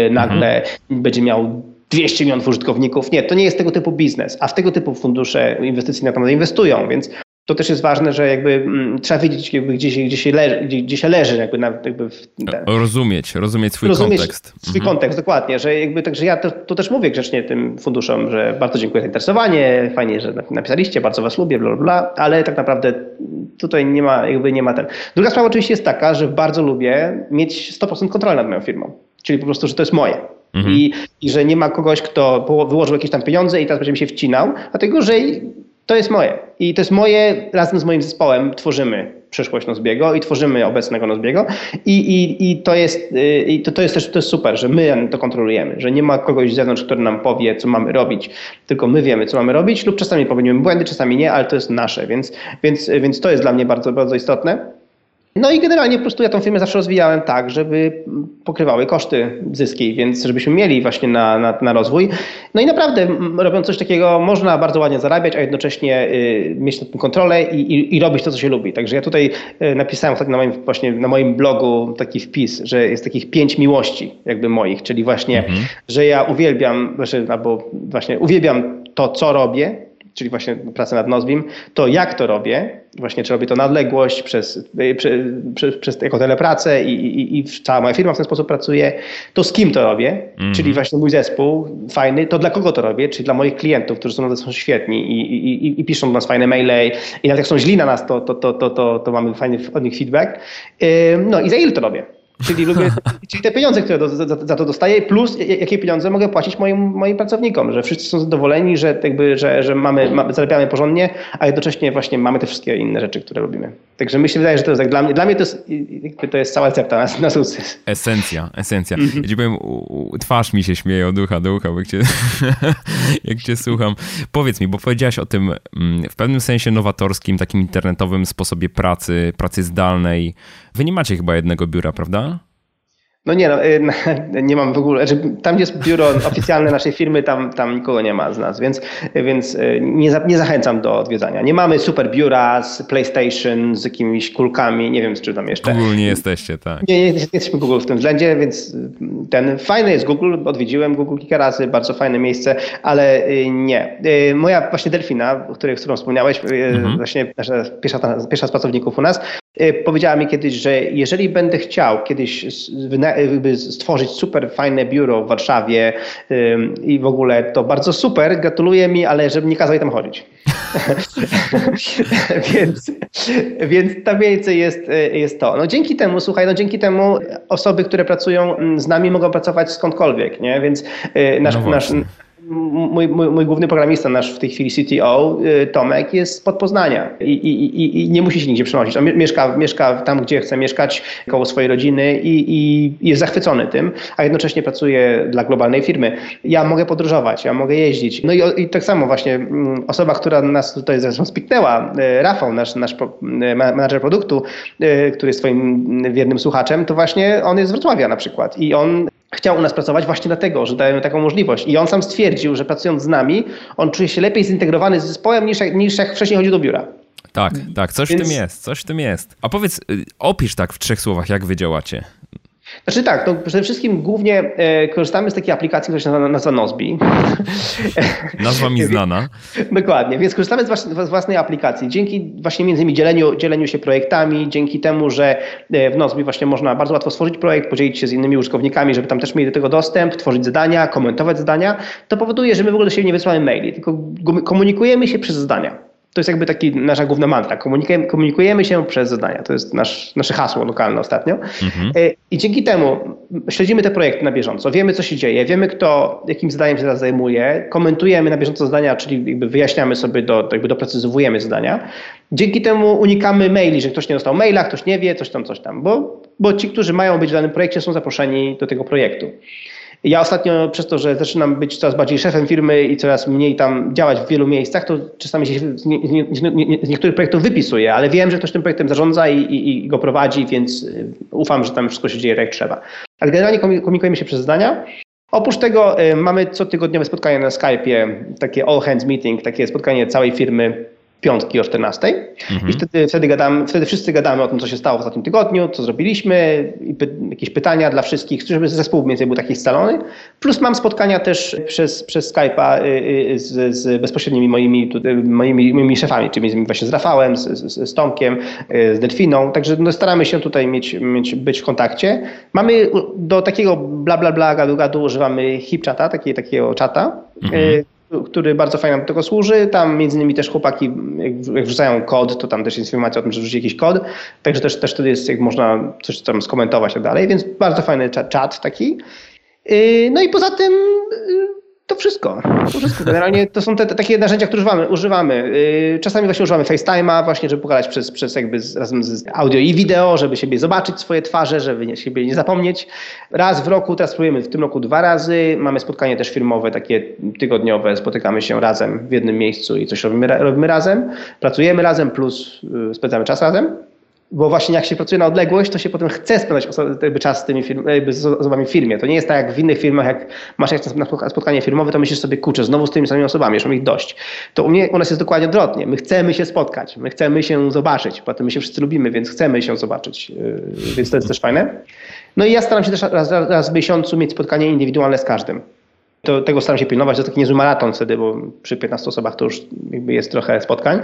y, nagle mhm. będzie miał 200 milionów użytkowników. Nie, to nie jest tego typu biznes, a w tego typu fundusze inwestycyjne naprawdę inwestują, więc to też jest ważne, że jakby m, trzeba wiedzieć, jakby gdzie, się, gdzie, się leży, gdzie, gdzie się leży, jakby, na, jakby ten, rozumieć, rozumieć swój rozumieć kontekst. Swój mhm. kontekst, dokładnie, że jakby także ja to, to, też mówię grzecznie tym funduszom, że bardzo dziękuję za zainteresowanie, fajnie, że napisaliście, bardzo was lubię, bla, bla, ale tak naprawdę tutaj nie ma, jakby nie ma ten. Druga sprawa oczywiście jest taka, że bardzo lubię mieć 100% kontroli nad moją firmą, czyli po prostu, że to jest moje. Mhm. I, I że nie ma kogoś, kto wyłożył jakieś tam pieniądze i teraz będzie mi się wcinał, dlatego że to jest moje. I to jest moje, razem z moim zespołem tworzymy przyszłość Nozbiego i tworzymy obecnego Nozbiego. I, i, i to jest, y, i to, to jest też to jest super, że my to kontrolujemy, że nie ma kogoś z zewnątrz, który nam powie, co mamy robić, tylko my wiemy, co mamy robić lub czasami popełnimy błędy, czasami nie, ale to jest nasze, więc, więc, więc to jest dla mnie bardzo, bardzo istotne. No i generalnie po prostu ja tą firmę zawsze rozwijałem tak, żeby pokrywały koszty zyski, więc żebyśmy mieli właśnie na, na, na rozwój. No i naprawdę robiąc coś takiego można bardzo ładnie zarabiać, a jednocześnie y, mieć nad tym kontrolę i, i, i, robić to, co się lubi. Także ja tutaj y, napisałem ostatnio na moim, właśnie na moim blogu taki wpis, że jest takich pięć miłości jakby moich, czyli właśnie, mhm. że ja uwielbiam, znaczy, albo właśnie uwielbiam to, co robię, czyli właśnie pracę nad Nozbim, to jak to robię, właśnie czy robię to na odległość, przez, przez, przez jako telepracę i, i, i cała moja firma w ten sposób pracuje, to z kim to robię, mm. czyli właśnie mój zespół fajny, to dla kogo to robię, czyli dla moich klientów, którzy są, są świetni i, i, i piszą do nas fajne maile i nawet jak są źli na nas, to, to, to, to, to, to mamy fajny od nich feedback. No i za ile to robię? Czyli, lubię, czyli te pieniądze, które do, za, za, to dostaję, plus jakie pieniądze mogę płacić moim, moim pracownikom, że wszyscy są zadowoleni, że, jakby, że, że mamy, mamy, zarabiamy porządnie, a jednocześnie właśnie mamy te wszystkie inne rzeczy, które robimy. Także mi się wydaje, że to jest tak dla mnie, dla mnie to jest, to jest cała recepta na, na sukces. Esencja, esencja. -hmm. Ja ci powiem, twarz mi się śmieje od ducha do ucha, jak cię, jak cię słucham. Powiedz mi, bo powiedziałaś o tym mm, w pewnym sensie nowatorskim, takim internetowym sposobie pracy, pracy zdalnej. Wy nie macie chyba jednego biura, prawda? No nie, no, y, nie mam w ogóle, znaczy tam gdzie jest biuro oficjalne naszej firmy, tam, tam nikogo nie ma z nas, więc, więc y, nie, za, nie zachęcam do odwiedzania. Nie mamy super biura z PlayStation, z jakimiś kulkami, nie wiem z czym tam jeszcze. Google nie jesteście, tak. Nie, nie, nie jesteśmy Google w tym względzie, więc ten fajny jest Google, odwiedziłem Google kilka razy, bardzo fajne miejsce, ale y, nie. Moja właśnie Delfina, o której, którą wspomniałeś, mhm. właśnie nasza pierwsza, pierwsza z pracowników u nas, powiedziała mi kiedyś, że jeżeli będę chciał kiedyś stworzyć super fajne biuro w Warszawie i w ogóle to bardzo super, gratuluję mi, ale żeby nie kazali tam chodzić. więc, więc ta miejsce jest, jest to. No dzięki temu, słuchaj, no dzięki temu osoby, które pracują z nami mogą pracować skądkolwiek, nie? Więc y, nasz, no nasz mój, mój, mój, główny programista, nasz w tej chwili CTO, y, Tomek, jest pod Poznania i, i, i nie musi się nigdzie przenosić. On mieszka, mieszka tam, gdzie chce mieszkać, koło swojej rodziny i, i jest zachwycony tym, a jednocześnie pracuje dla globalnej firmy. Ja mogę podróżować, ja mogę jeździć. No i, i tak samo właśnie mm, osoba, która nas tutaj zresztą spiknęła, y, Rafał, nasz, nasz y, menadżer produktu, który jest swoim wiernym słuchaczem, to właśnie on jest z Wrocławia na przykład i on chciał u nas pracować właśnie dlatego, że dajemy taką możliwość. I on sam stwierdził, że pracując z nami, on czuje się lepiej zintegrowany z zespołem niż, niż jak wcześniej chodził do biura. Tak, tak, coś Więc... w tym jest, coś w tym jest. A powiedz, y, opisz tak w trzech słowach, jak wy działacie. Znaczy tak, no przede wszystkim głównie e, korzystamy z takiej aplikacji, która się nazywa Nozbi. Nazwa mi znana. Dokładnie, więc korzystamy z, z własnej aplikacji. Dzięki właśnie między innymi dzieleniu, dzieleniu się projektami, dzięki temu, że e, w Nozbi właśnie można bardzo łatwo stworzyć projekt, podzielić się z innymi użytkownikami, żeby tam też mieli do tego dostęp, tworzyć zadania, komentować zadania, to powoduje, że my w ogóle do siebie nie wysyłamy maili, tylko komunikujemy się przez zdania. To jest jakby taki nasza główna mantra. Komunikujemy, komunikujemy się przez zadania. To jest nasz, nasze hasło lokalne ostatnio. Mhm. E, I dzięki temu śledzimy te projekty na bieżąco. Wiemy, co się dzieje. Wiemy, kto jakim zadaniem się teraz zajmuje. Komentujemy na bieżąco zadania, czyli jakby wyjaśniamy sobie, do, jakby doprecyzowujemy zadania. Dzięki temu unikamy maili, że ktoś nie dostał maila, ktoś nie wie, coś tam, coś tam. Bo, bo ci, którzy mają być w danym projekcie, są zaproszeni do tego projektu. Ja ostatnio przez to, że zaczynam być coraz bardziej szefem firmy i coraz mniej tam działać w wielu miejscach, to czasami się z, nie, nie, z niektórych projektów wypisuję, ale wiem, że ktoś tym projektem zarządza i, i, i, go prowadzi, więc y, ufam, że tam wszystko się dzieje tak jak trzeba. Ale generalnie komunikujemy się przez zdania. Oprócz tego y, mamy cotygodniowe spotkanie na Skype'ie, takie all hands meeting, takie spotkanie całej firmy piątki o 14 mhm. i wtedy, wtedy, gadamy, wtedy wszyscy gadamy o tym, co się stało w ostatnim tygodniu, co zrobiliśmy, i py, jakieś pytania dla wszystkich, żeby zespół mniej więcej był taki scalony. Plus mam spotkania też przez, przez Skype'a y, y, z, z bezpośrednimi moimi, moimi, moimi szefami, czyli właśnie z Rafałem, z, z, z Tomkiem, y, z Delfiną, także no staramy się tutaj mieć, mieć, być w kontakcie. Mamy do takiego bla bla bla gadu gadu używamy HipChata, takiego, takiego czata, mhm który bardzo fajnie nam do tego służy. Tam między innymi też chłopaki, jak wrzucają kod, to tam też jest informacja o tym, że wrzuci jakiś kod, także też, też wtedy jest, jak można coś tam skomentować i tak dalej, więc bardzo fajny czat taki. Yy, no i poza tym yy, to wszystko. To wszystko. Generalnie to są te, te, takie narzędzia, które używamy. używamy. Yy, czasami właśnie używamy FaceTime'a, właśnie, żeby pogadać przez, przez jakby z, razem z audio i wideo, żeby siebie zobaczyć swoje twarze, żeby nie, siebie nie zapomnieć. Raz w roku, teraz próbujemy w tym roku dwa razy. Mamy spotkanie też firmowe, takie tygodniowe. Spotykamy się razem w jednym miejscu i coś robimy, robimy razem. Pracujemy razem plus yy, spędzamy czas razem. Bo właśnie jak się pracuje na odległość, to się potem chce spędzać czas z tymi firm, z osobami w firmie. To nie jest tak jak w innych firmach, jak masz jak na spotkanie firmowe, to myślisz sobie, kurczę, znowu z tymi samymi osobami, już mam ich dość. To u, mnie, u nas jest dokładnie odwrotnie. My chcemy się spotkać, my chcemy się zobaczyć, potem my się wszyscy lubimy, więc chcemy się zobaczyć, yy, więc to jest też fajne. No i ja staram się też raz, raz, raz w miesiącu mieć spotkanie indywidualne z każdym. To, tego staram się pilnować, to taki niezły maraton wtedy, bo przy 15 osobach to już jakby jest trochę spotkań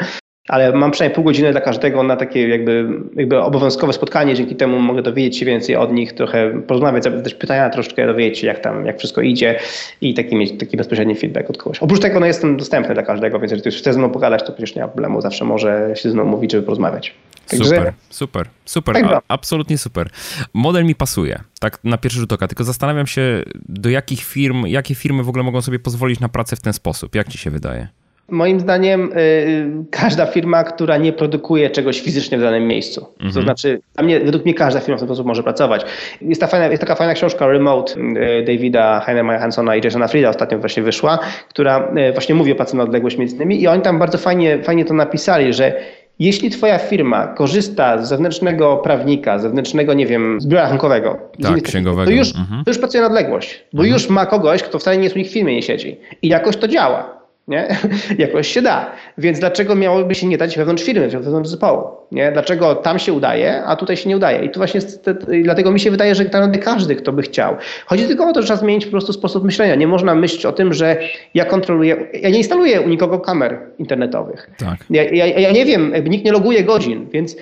ale mam przynajmniej pół godziny dla każdego na takie jakby, jakby obowiązkowe spotkanie, dzięki temu mogę dowiedzieć się więcej od nich, trochę porozmawiać, zadać pytania, troszeczkę dowiedzieć się jak tam, jak wszystko idzie i taki mieć taki bezpośredni feedback od kogoś. Oprócz tego no, jestem dostępny dla każdego, więc jeżeli ktoś chce ze mną pogadać, to przecież nie ma problemu, zawsze może się ze mną mówić, żeby porozmawiać. Także... Super, super, super, tak A, absolutnie super. Model mi pasuje, tak na pierwszy rzut oka, tylko zastanawiam się, do jakich firm, jakie firmy w ogóle mogą sobie pozwolić na pracę w ten sposób, jak ci się wydaje? Moim zdaniem y, każda firma, która nie produkuje czegoś fizycznie w danym miejscu. Mhm. To znaczy, dla mnie, według mnie każda firma w ten sposób może pracować. Jest, ta fajna, jest taka fajna książka Remote y, Davida Heinemana Hansona i Jasona Frida ostatnio właśnie wyszła, która y, właśnie mówi o pracy na odległość między innymi i oni tam bardzo fajnie, fajnie to napisali, że jeśli twoja firma korzysta z zewnętrznego prawnika, zewnętrznego, nie wiem, z biura rachunkowego, tak, księgowego. To, już, mhm. to już pracuje na odległość, bo mhm. już ma kogoś, kto wcale nie jest u nich w firmie, nie siedzi. I jakoś to działa nie? Jakoś się da. Więc dlaczego miałoby się nie dać wewnątrz firmy, wewnątrz zespołu? Nie? Dlaczego tam się udaje, a tutaj się nie udaje? I tu właśnie te, dlatego mi się wydaje, że tak naprawdę każdy, kto by chciał. Chodzi tylko o to, że trzeba zmienić po prostu sposób myślenia. Nie można myśleć o tym, że ja kontroluję, ja nie instaluję u nikogo kamer internetowych. Tak. Ja, ja, ja nie wiem, nikt nie loguje godzin, więc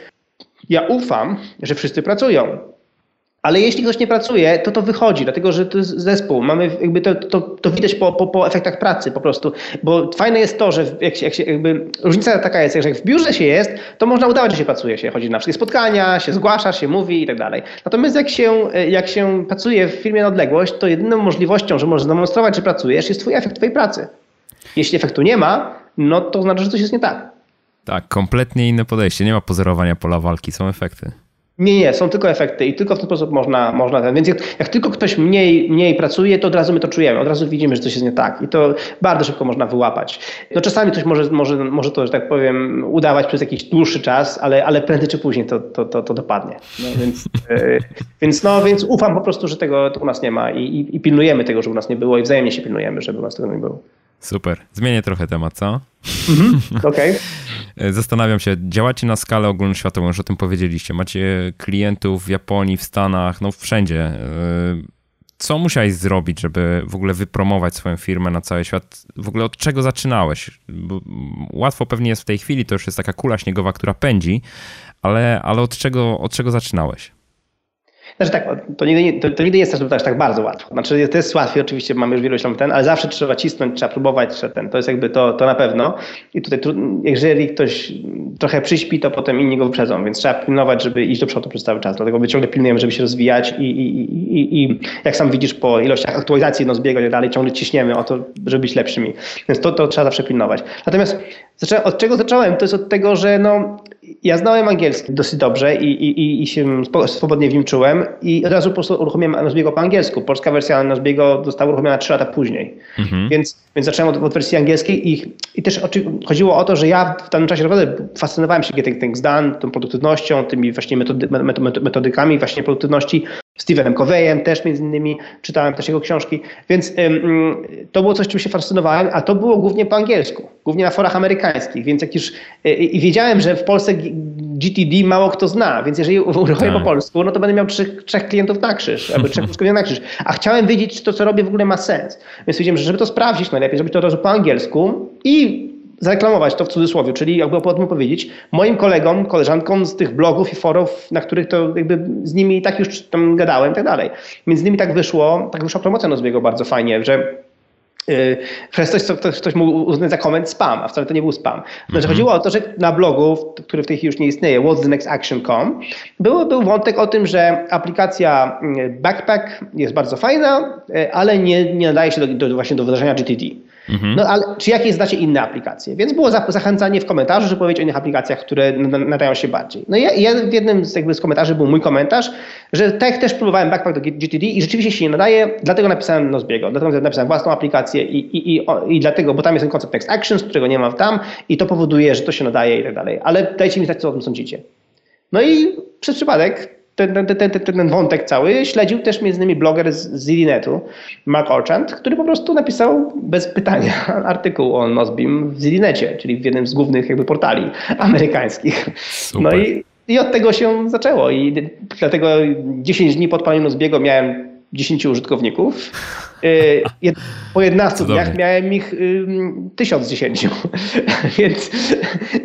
ja ufam, że wszyscy pracują. Ale jeśli ktoś nie pracuje, to to wychodzi, dlatego że to jest zespół. Mamy jakby to, to, to widać po, po, po efektach pracy po prostu. Bo fajne jest to, że jak się, jak się jakby, różnica taka jest, że jak w biurze się jest, to można udawać, że się pracuje, się chodzi na wszystkie spotkania, się zgłasza, się mówi i tak dalej. Natomiast jak się, jak się pracuje w firmie na odległość, to jedyną możliwością, że możesz zademonstrować, że pracujesz, jest twój efekt twojej pracy. Jeśli efektu nie ma, no to znaczy, że coś jest nie tak. Tak, kompletnie inne podejście. Nie ma pozorowania pola walki, są efekty. Nie, nie, są tylko efekty i tylko w ten sposób można, można ten. Więc jak, jak, tylko ktoś mniej, mniej pracuje, to od razu my to czujemy, od razu widzimy, że coś jest nie tak i to bardzo szybko można wyłapać. No czasami ktoś może, może, może to, że tak powiem, udawać przez jakiś dłuższy czas, ale, ale prędzej czy później to, to, to, to dopadnie. No, więc, yy, więc, no, więc ufam po prostu, że tego u nas nie ma i, i, i pilnujemy tego, żeby u nas nie było i wzajemnie się pilnujemy, żeby u nas tego nie było. Super. Zmienię trochę temat, co? Mhm, okej. Okay. E, zastanawiam się, działacie na skalę ogólnoświatową, już o tym powiedzieliście. Macie klientów w Japonii, w Stanach, no wszędzie. E, co musiałeś zrobić, żeby w ogóle wypromować swoją firmę na cały świat? W ogóle od czego zaczynałeś? Bo łatwo pewnie jest w tej chwili, to już jest taka kula śniegowa, która pędzi, ale, ale od, czego, od czego zaczynałeś? Znaczy tak, to nigdy, to, to nigdy nie jest też tak bardzo łatwo. Znaczy to jest łatwiej, oczywiście mamy już wielość ten, ale zawsze trzeba cisnąć, trzeba próbować, trzeba ten. To jest jakby to, to na pewno. I tutaj jeżeli ktoś trochę przyśpi, to potem inni go wyprzedzą, więc trzeba pilnować, żeby iść do przodu przez cały czas. Dlatego my ciągle pilnujemy, żeby się rozwijać i, i, i, i jak sam widzisz po ilościach aktualizacji i tak dalej, ciągle ciśniemy o to, żeby być lepszymi. Więc to, to trzeba zawsze pilnować. Natomiast od czego zacząłem? To jest od tego, że no, ja znałem angielski dosyć dobrze i, i, i się swobodnie w nim czułem i od razu po prostu uruchomiłem Nozbiego po angielsku. Polska wersja Nozbiego została uruchomiona 3 lata później. Mhm. Więc, więc zacząłem od, od, wersji angielskiej i, i też chodziło o to, że ja w danym czasie naprawdę fascynowałem się Getting Things Done, tą produktywnością, tymi właśnie metody, metodykami właśnie produktywności Stevenem Coveyem też między innymi, czytałem też jego książki, więc ym, to było coś, czym się fascynowałem, a to było głównie po angielsku, głównie na forach amerykańskich, więc jak już y, i wiedziałem, że w Polsce GTD mało kto zna, więc jeżeli uruchomię tak. po polsku, no to będę miał trzech, trzech klientów na krzyż, albo trzech użytkowników na krzyż, a chciałem wiedzieć, czy to, co robię w ogóle ma sens, więc wiedziałem, że żeby to sprawdzić najlepiej, żeby to od razu po angielsku i zareklamować to w cudzysłowie, czyli jakby o tym powiedzieć, moim kolegom, koleżankom z tych blogów i forów, na których to jakby z nimi tak już tam gadałem i tak dalej. Między nimi tak wyszło, tak wyszła promocja Nozbiego bardzo fajnie, że przez coś, co ktoś, ktoś mógł uznać za koment spam, a wcale to nie był spam. Znaczy mm -hmm. chodziło o to, że na blogu, który w tej chwili już nie istnieje, what's the next action.com, był, był wątek o tym, że aplikacja mm, Backpack jest bardzo fajna, yy, ale nie, nie nadaje się do, do właśnie do wdrażania GTD. Mhm. No ale czy jakieś znacie inne aplikacje? Więc było zachęcanie w komentarzu, żeby powiedzieć o innych aplikacjach, które nadają się bardziej. No i ja, w jednym z, jakby z komentarzy był mój komentarz, że tak też próbowałem backpack do GTD i rzeczywiście się nie nadaje, dlatego napisałem Nozbiego, dlatego napisałem własną aplikację i, i, i, i dlatego, bo tam jest ten koncept Next Actions, którego nie ma tam i to powoduje, że to się nadaje i tak dalej. Ale dajcie mi znać, co o tym sądzicie. No i przez przypadek ten, ten, ten, ten, wątek cały śledził też między innymi bloger z ZDNetu, Mark Orchant, który po prostu napisał bez pytania artykuł o Nozbim w ZDNecie, czyli w jednym z głównych jakby portali amerykańskich. Super. No i, i od tego się zaczęło i dlatego 10 dni po odpaleniu Nozbiego miałem 10 użytkowników. Y, po 11 Cudownie. dniach miałem ich 1010, więc,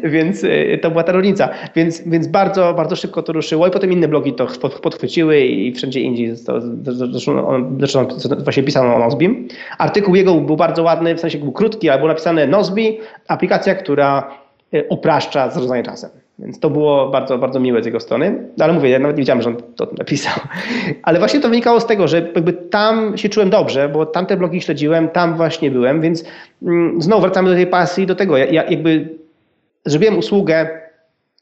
więc y, to była ta różnica. Więc, więc bardzo, bardzo szybko to ruszyło i potem inne blogi to podchwyciły i wszędzie indziej zresztą właśnie pisano o Nozbim. Artykuł jego był bardzo ładny, w sensie był krótki, ale było napisane Nozbi, aplikacja, która y, upraszcza zarządzanie czasem. Więc to było bardzo, bardzo miłe z jego strony. No, ale mówię, ja nawet nie wiedziałem, że on to napisał. Ale właśnie to wynikało z tego, że jakby tam się czułem dobrze, bo tam te blogi śledziłem, tam właśnie byłem, więc mm, znowu wracamy do tej pasji, do tego. Ja, ja jakby zrobiłem usługę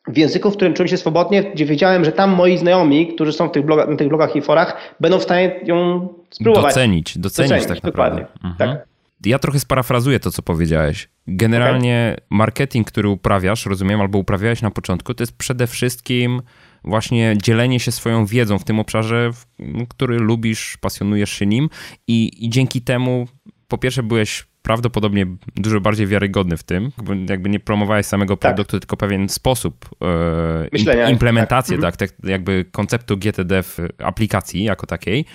w języku, w którym czułem się swobodnie, gdzie wiedziałem, że tam moi znajomi, którzy są w tych blogach, na tych blogach i forach, będą w stanie ją spróbować. Docenić, docenić, docenić tak naprawdę. Dokładnie. Mhm. Tak. Ja trochę sparafrazuję to, co powiedziałeś. Generalnie okay. marketing, który uprawiasz, rozumiem, albo uprawiałeś na początku, to jest przede wszystkim właśnie dzielenie się swoją wiedzą w tym obszarze, który lubisz, pasjonujesz się nim i, i dzięki temu po pierwsze byłeś prawdopodobnie dużo bardziej wiarygodny w tym, jakby nie promowałeś samego tak. produktu, tylko pewien sposób e, Myślenia, implementacji, tak. tak, tak, jakby konceptu GTD w aplikacji jako takiej.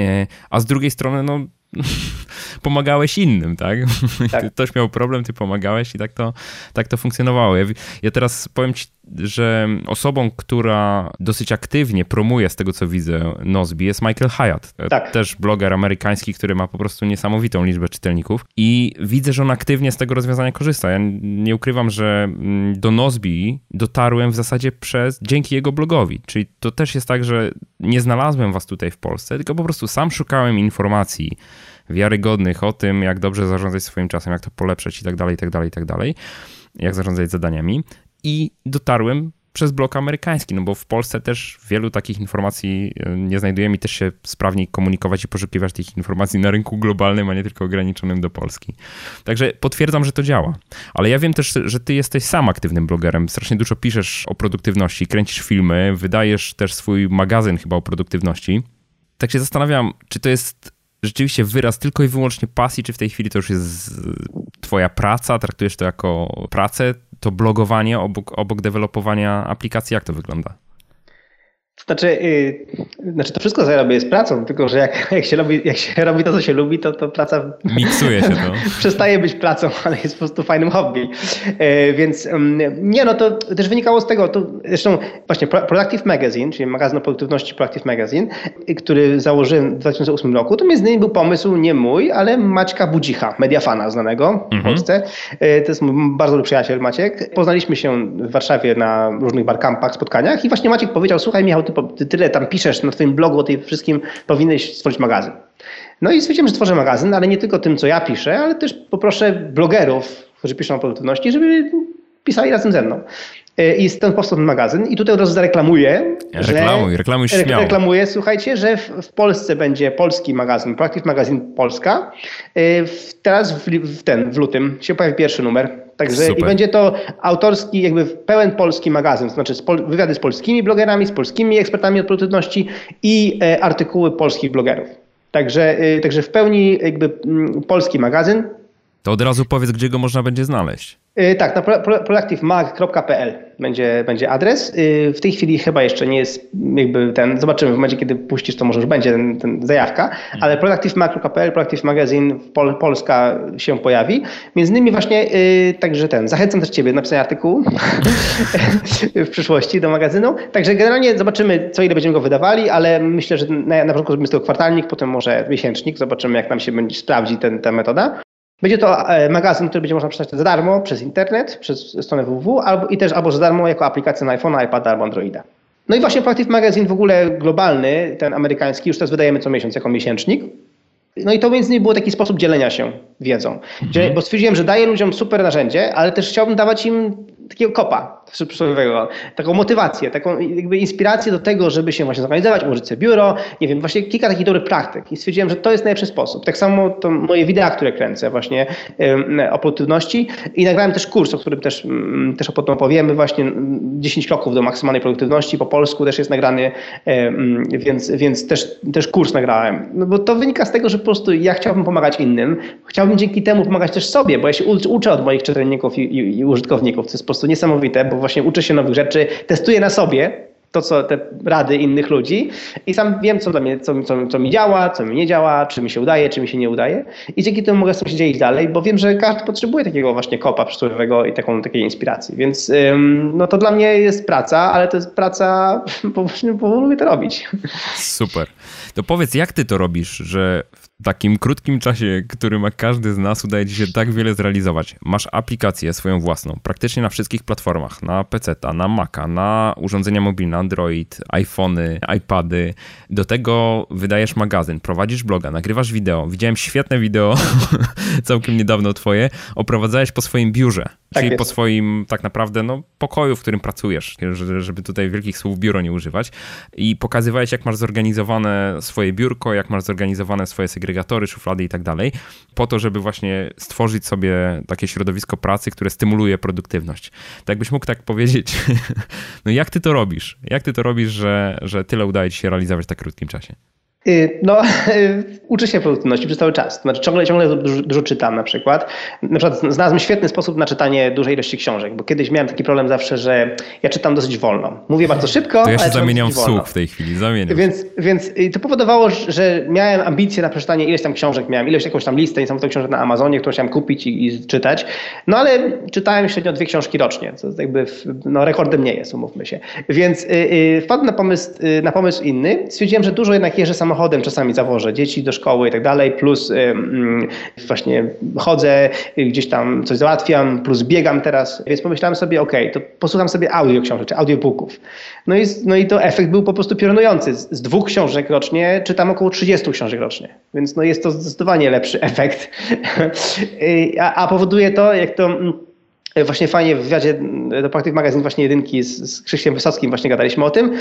E, a z drugiej strony, no pomagałeś innym, tak? tak? Ktoś miał problem, ty pomagałeś i tak to, tak to funkcjonowało. Ja, ja teraz powiem ci, że osobą, która dosyć aktywnie promuje z tego, co widzę, Nozbi jest Michael Hyatt. Tak. Też bloger amerykański, który ma po prostu niesamowitą liczbę czytelników i widzę, że on aktywnie z tego rozwiązania korzysta. Ja nie ukrywam, że mm, do Nozbi dotarłem w zasadzie przez, dzięki jego blogowi, czyli to też jest tak, że nie znalazłem was tutaj w Polsce, tylko po prostu sam szukałem informacji wiarygodnych o tym, jak dobrze zarządzać swoim czasem, jak to polepszać i tak dalej, i tak dalej, i tak dalej, jak zarządzać zadaniami. I dotarłem przez blok amerykański, no bo w Polsce też wielu takich informacji e, nie znajdujemy i też się sprawniej komunikować i poszukiwać tych informacji na rynku globalnym, a nie tylko ograniczonym do Polski. Także potwierdzam, że to działa. Ale ja wiem też, że ty jesteś sam aktywnym blogerem. Strasznie dużo piszesz o produktywności, kręcisz filmy, wydajesz też swój magazyn chyba o produktywności. Tak się zastanawiam, czy to jest rzeczywiście wyraz tylko i wyłącznie pasji, czy w tej chwili to już jest twoja praca, traktujesz to jako pracę, to blogowanie obok, obok dewelopowania aplikacji, jak to wygląda? Znaczy, yy, znaczy to wszystko, co ja robię jest pracą, tylko że jak, jak, się, robi, jak się robi to, co się lubi, to, to praca miksuje się to. przestaje być pracą, ale jest po prostu fajnym hobby. Yy, więc yy, nie, no to też wynikało z tego, to zresztą właśnie Productive Magazine, czyli magazyn o produktywności Productive Magazine, który założyłem w 2008 roku, to między innymi był pomysł nie mój, ale Maćka Budzicha, mediafana znanego w mhm. Polsce. Yy, to jest bardzo dobry przyjaciel Maciek. Poznaliśmy się w Warszawie na różnych barkampach, spotkaniach i właśnie Maciek powiedział, słuchaj Michał, ty ty tyle tam piszesz na twoim blogu o tym wszystkim, powinieneś stworzyć magazyn. No i stwierdziłem, że tworzę magazyn, ale nie tylko tym, co ja piszę, ale też poproszę blogerów, którzy piszą o produktywności, żeby pisali razem ze mną. E, powstał ten magazyn. I tutaj od razu zareklamuję. Reklamuj, reklamuj śmiało. Reklamuję, słuchajcie, że w, w, Polsce będzie polski magazyn, Proactive Magazine Polska. E, w, teraz w, w, ten, w lutym się pojawi pierwszy numer. Także Super. i będzie to autorski, jakby pełen polski magazyn, to znaczy wywiady z polskimi blogerami, z polskimi ekspertami od produktywności i e, artykuły polskich blogerów. Także, e, także w pełni jakby mm, polski magazyn. To od razu powiedz, gdzie go można będzie znaleźć. Y, tak, na proactivemag.pl będzie, będzie adres. Y, w tej chwili chyba jeszcze nie jest jakby ten, zobaczymy w momencie, kiedy puścisz, to może już będzie ten, ten zajawka, mhm. ale proactivemag.pl, Proactive Magazine Pol, Polska się pojawi. Między innymi właśnie yy, także ten, zachęcam też Ciebie do napisania artykułu w przyszłości do magazynu. Także generalnie zobaczymy, co ile będziemy go wydawali, ale myślę, że na, na początku zrobimy z tego kwartalnik, potem może miesięcznik, zobaczymy jak nam się będzie sprawdzi ten, ta metoda. Będzie to e, magazyn, który będzie można przeczytać za darmo przez internet, przez stronę www, albo i też albo za darmo jako aplikacja na iPhone, iPada albo Androida. No i właśnie Proactive Magazine w ogóle globalny, ten amerykański, już teraz wydajemy co miesiąc jako miesięcznik. No i to między innymi było taki sposób dzielenia się wiedzą. Mhm. Bo stwierdziłem, że daję ludziom super narzędzie, ale też chciałbym dawać im takiego kopa przysłowiowego, taką motywację, taką jakby inspirację do tego, żeby się właśnie zorganizować, ułożyć sobie biuro, nie wiem, właśnie kilka takich dobrych praktyk i stwierdziłem, że to jest najlepszy sposób. Tak samo to moje wideo, które kręcę właśnie o produktywności. I nagrałem też kurs, o którym też, też potem opowiemy, właśnie 10 kroków do maksymalnej produktywności, po polsku też jest nagrany, więc, więc też, też kurs nagrałem. No bo to wynika z tego, że po prostu ja chciałbym pomagać innym, chciałbym dzięki temu pomagać też sobie, bo ja się uczę od moich czytelników i, i, i użytkowników, to jest po prostu niesamowite, bo właśnie uczę się nowych rzeczy, testuję na sobie to, co te rady innych ludzi i sam wiem, co, mnie, co, co, co mi działa, co mi nie działa, czy mi się udaje, czy mi się nie udaje i dzięki temu mogę sobie dzielić dalej, bo wiem, że każdy potrzebuje takiego właśnie kopa przysłowiowego i taką, takiej inspiracji, więc ym, no to dla mnie jest praca, ale to jest praca, bo, bo lubię to robić. Super. To powiedz, jak ty to robisz, że w takim krótkim czasie, który ma każdy z nas, udaje ci się tak wiele zrealizować. Masz aplikację swoją własną, praktycznie na wszystkich platformach, na PC, na Maca, na urządzenia mobilne, Android, iPhony, iPady. Do tego wydajesz magazyn, prowadzisz bloga, nagrywasz wideo. Widziałem świetne wideo, całkiem niedawno twoje, oprowadzałeś po swoim biurze, tak czyli jest. po swoim tak naprawdę no, pokoju, w którym pracujesz, żeby tutaj wielkich słów biuro nie używać i pokazywałeś, jak masz zorganizowane swoje biurko, jak masz zorganizowane swoje segregatory, szuflady i tak dalej, po to, żeby właśnie stworzyć sobie takie środowisko pracy, które stymuluje produktywność. Tak jakbyś mógł tak powiedzieć, no jak ty to robisz? Jak ty to robisz, że, że tyle udaje ci się realizować w tak krótkim czasie? Y, no, y, uczę się produktywności przez cały czas. Znaczy, ciągle, ciągle dużo, dużo, czytam na przykład. Na przykład znalazłem świetny sposób na czytanie dużej ilości książek, bo kiedyś miałem taki problem zawsze, że ja czytam dosyć wolno. Mówię bardzo szybko, To ja się zamieniam w słuch w tej chwili, zamieniam. Więc, więc to powodowało, że miałem ambicje na przeczytanie ileś tam książek, miałem ileś jakąś tam listę niesamowitą książek na Amazonie, którą chciałem kupić i, i, czytać. No ale czytałem średnio dwie książki rocznie, co jakby no, rekordem nie jest, umówmy się. Więc y, y, wpadłem na pomysł, y, na pomysł inny. Stwierdziłem, że dużo jednak jeżdżę samochodem, czasami zawożę dzieci do szkoły i tak dalej, plus właśnie chodzę, gdzieś tam coś załatwiam, plus biegam teraz, więc pomyślałem sobie, ok, to posłucham sobie audio książek, czy audiobooków. No i, no i to efekt był po prostu piorunujący. Z, dwóch książek rocznie czytam około 30 książek rocznie, więc no jest to zdecydowanie lepszy efekt. a, a powoduje to, jak to właśnie fajnie w wywiadzie do Praktyk Magazyn właśnie jedynki z, z Krzysztofem Wysockim właśnie gadaliśmy o tym,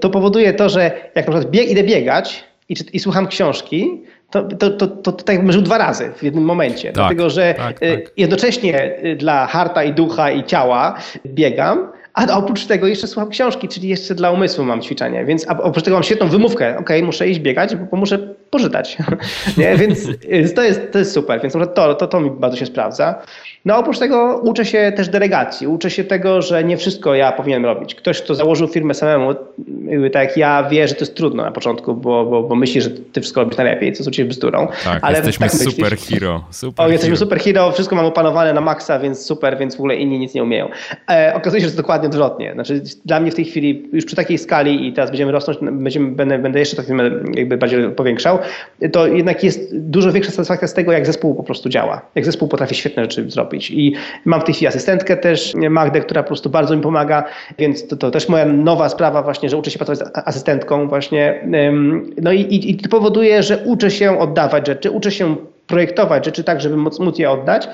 to powoduje to, że jak na przykład bieg, idę biegać, i, i słucham książki, to, to, to, to, tak jakbym żył dwa razy w jednym momencie. Tak, Dlatego, że tak, y, tak. jednocześnie y, dla harta i ducha i ciała biegam, a oprócz tego jeszcze słucham książki, czyli jeszcze dla umysłu mam ćwiczenie. Więc oprócz tego mam świetną wymówkę. Ok, muszę iść biegać, bo muszę pożytać. Nie? Więc y, to jest, to jest super. Więc to, to, to mi bardzo się sprawdza. No oprócz tego uczę się też delegacji. Uczę się tego, że nie wszystko ja powinienem robić. Ktoś, kto założył firmę samemu, tak jak ja, wie, że to jest trudno na początku, bo, bo, bo myśli, że ty wszystko robisz najlepiej, co jest oczywiście bzdurą. Tak, ale jesteśmy tak super hero. Super o, jesteśmy super hero, wszystko mam opanowane na maksa, więc super, więc w ogóle inni nic nie umieją. E, okazuje się, że to dokładnie odwrotnie. Znaczy, dla mnie w tej chwili, już przy takiej skali i teraz będziemy rosnąć, będziemy, będę, będę jeszcze tak jakby bardziej powiększał, to jednak jest dużo większa satysfakcja z tego, jak zespół po prostu działa. Jak zespół potrafi świetne rzeczy zrobić. I mam w tej chwili asystentkę też, Magdę, która po prostu bardzo mi pomaga, więc to, to też moja nowa sprawa właśnie, że uczę się pracować z asystentką właśnie. No i, i, i to powoduje, że uczę się oddawać rzeczy, uczę się projektować rzeczy tak, żeby móc, móc je oddać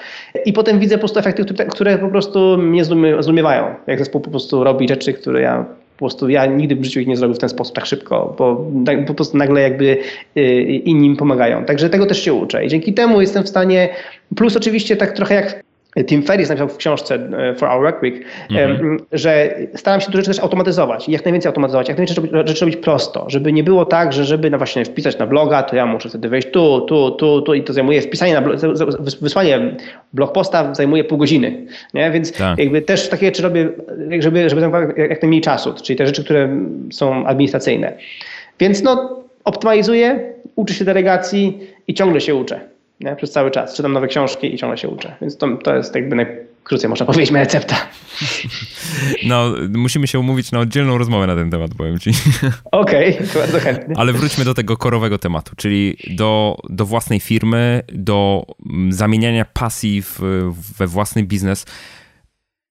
i potem widzę po prostu efekty, które, które po prostu mnie zdumiewają. Jak zespół po prostu robi rzeczy, które ja po prostu ja nigdy w życiu ich nie zrobił w ten sposób tak szybko, bo po prostu nagle jakby y, inni mi pomagają. Także tego też się uczę i dzięki temu jestem w stanie, plus oczywiście tak trochę jak Tim Ferriss napisał w książce e, For Our Work Week, mhm. że staram się tu rzeczy też automatyzować jak najwięcej automatyzować, jak najwięcej rzeczy robić prosto, żeby nie było tak, że żeby na właśnie wpisać na bloga, to ja muszę wtedy wejść tu, tu, tu, tu i to zajmuje wpisanie na blog, wysłanie blog posta zajmuje pół godziny, nie? więc tak. jakby też takie rzeczy robię, żeby, żeby jak najmniej czasu, czyli te rzeczy, które są administracyjne. Więc no optymalizuję, uczę się delegacji i ciągle się uczę nie? przez cały czas. Czytam nowe książki i ciągle się uczę. Więc to, to jest jakby najkrócej można powiedzieć moja recepta. No, musimy się umówić na oddzielną rozmowę na ten temat, powiem ci. Okej, okay, bardzo chętnie. Ale wróćmy do tego korowego tematu, czyli do, do własnej firmy, do mm, zamieniania pasji w, we własny biznes.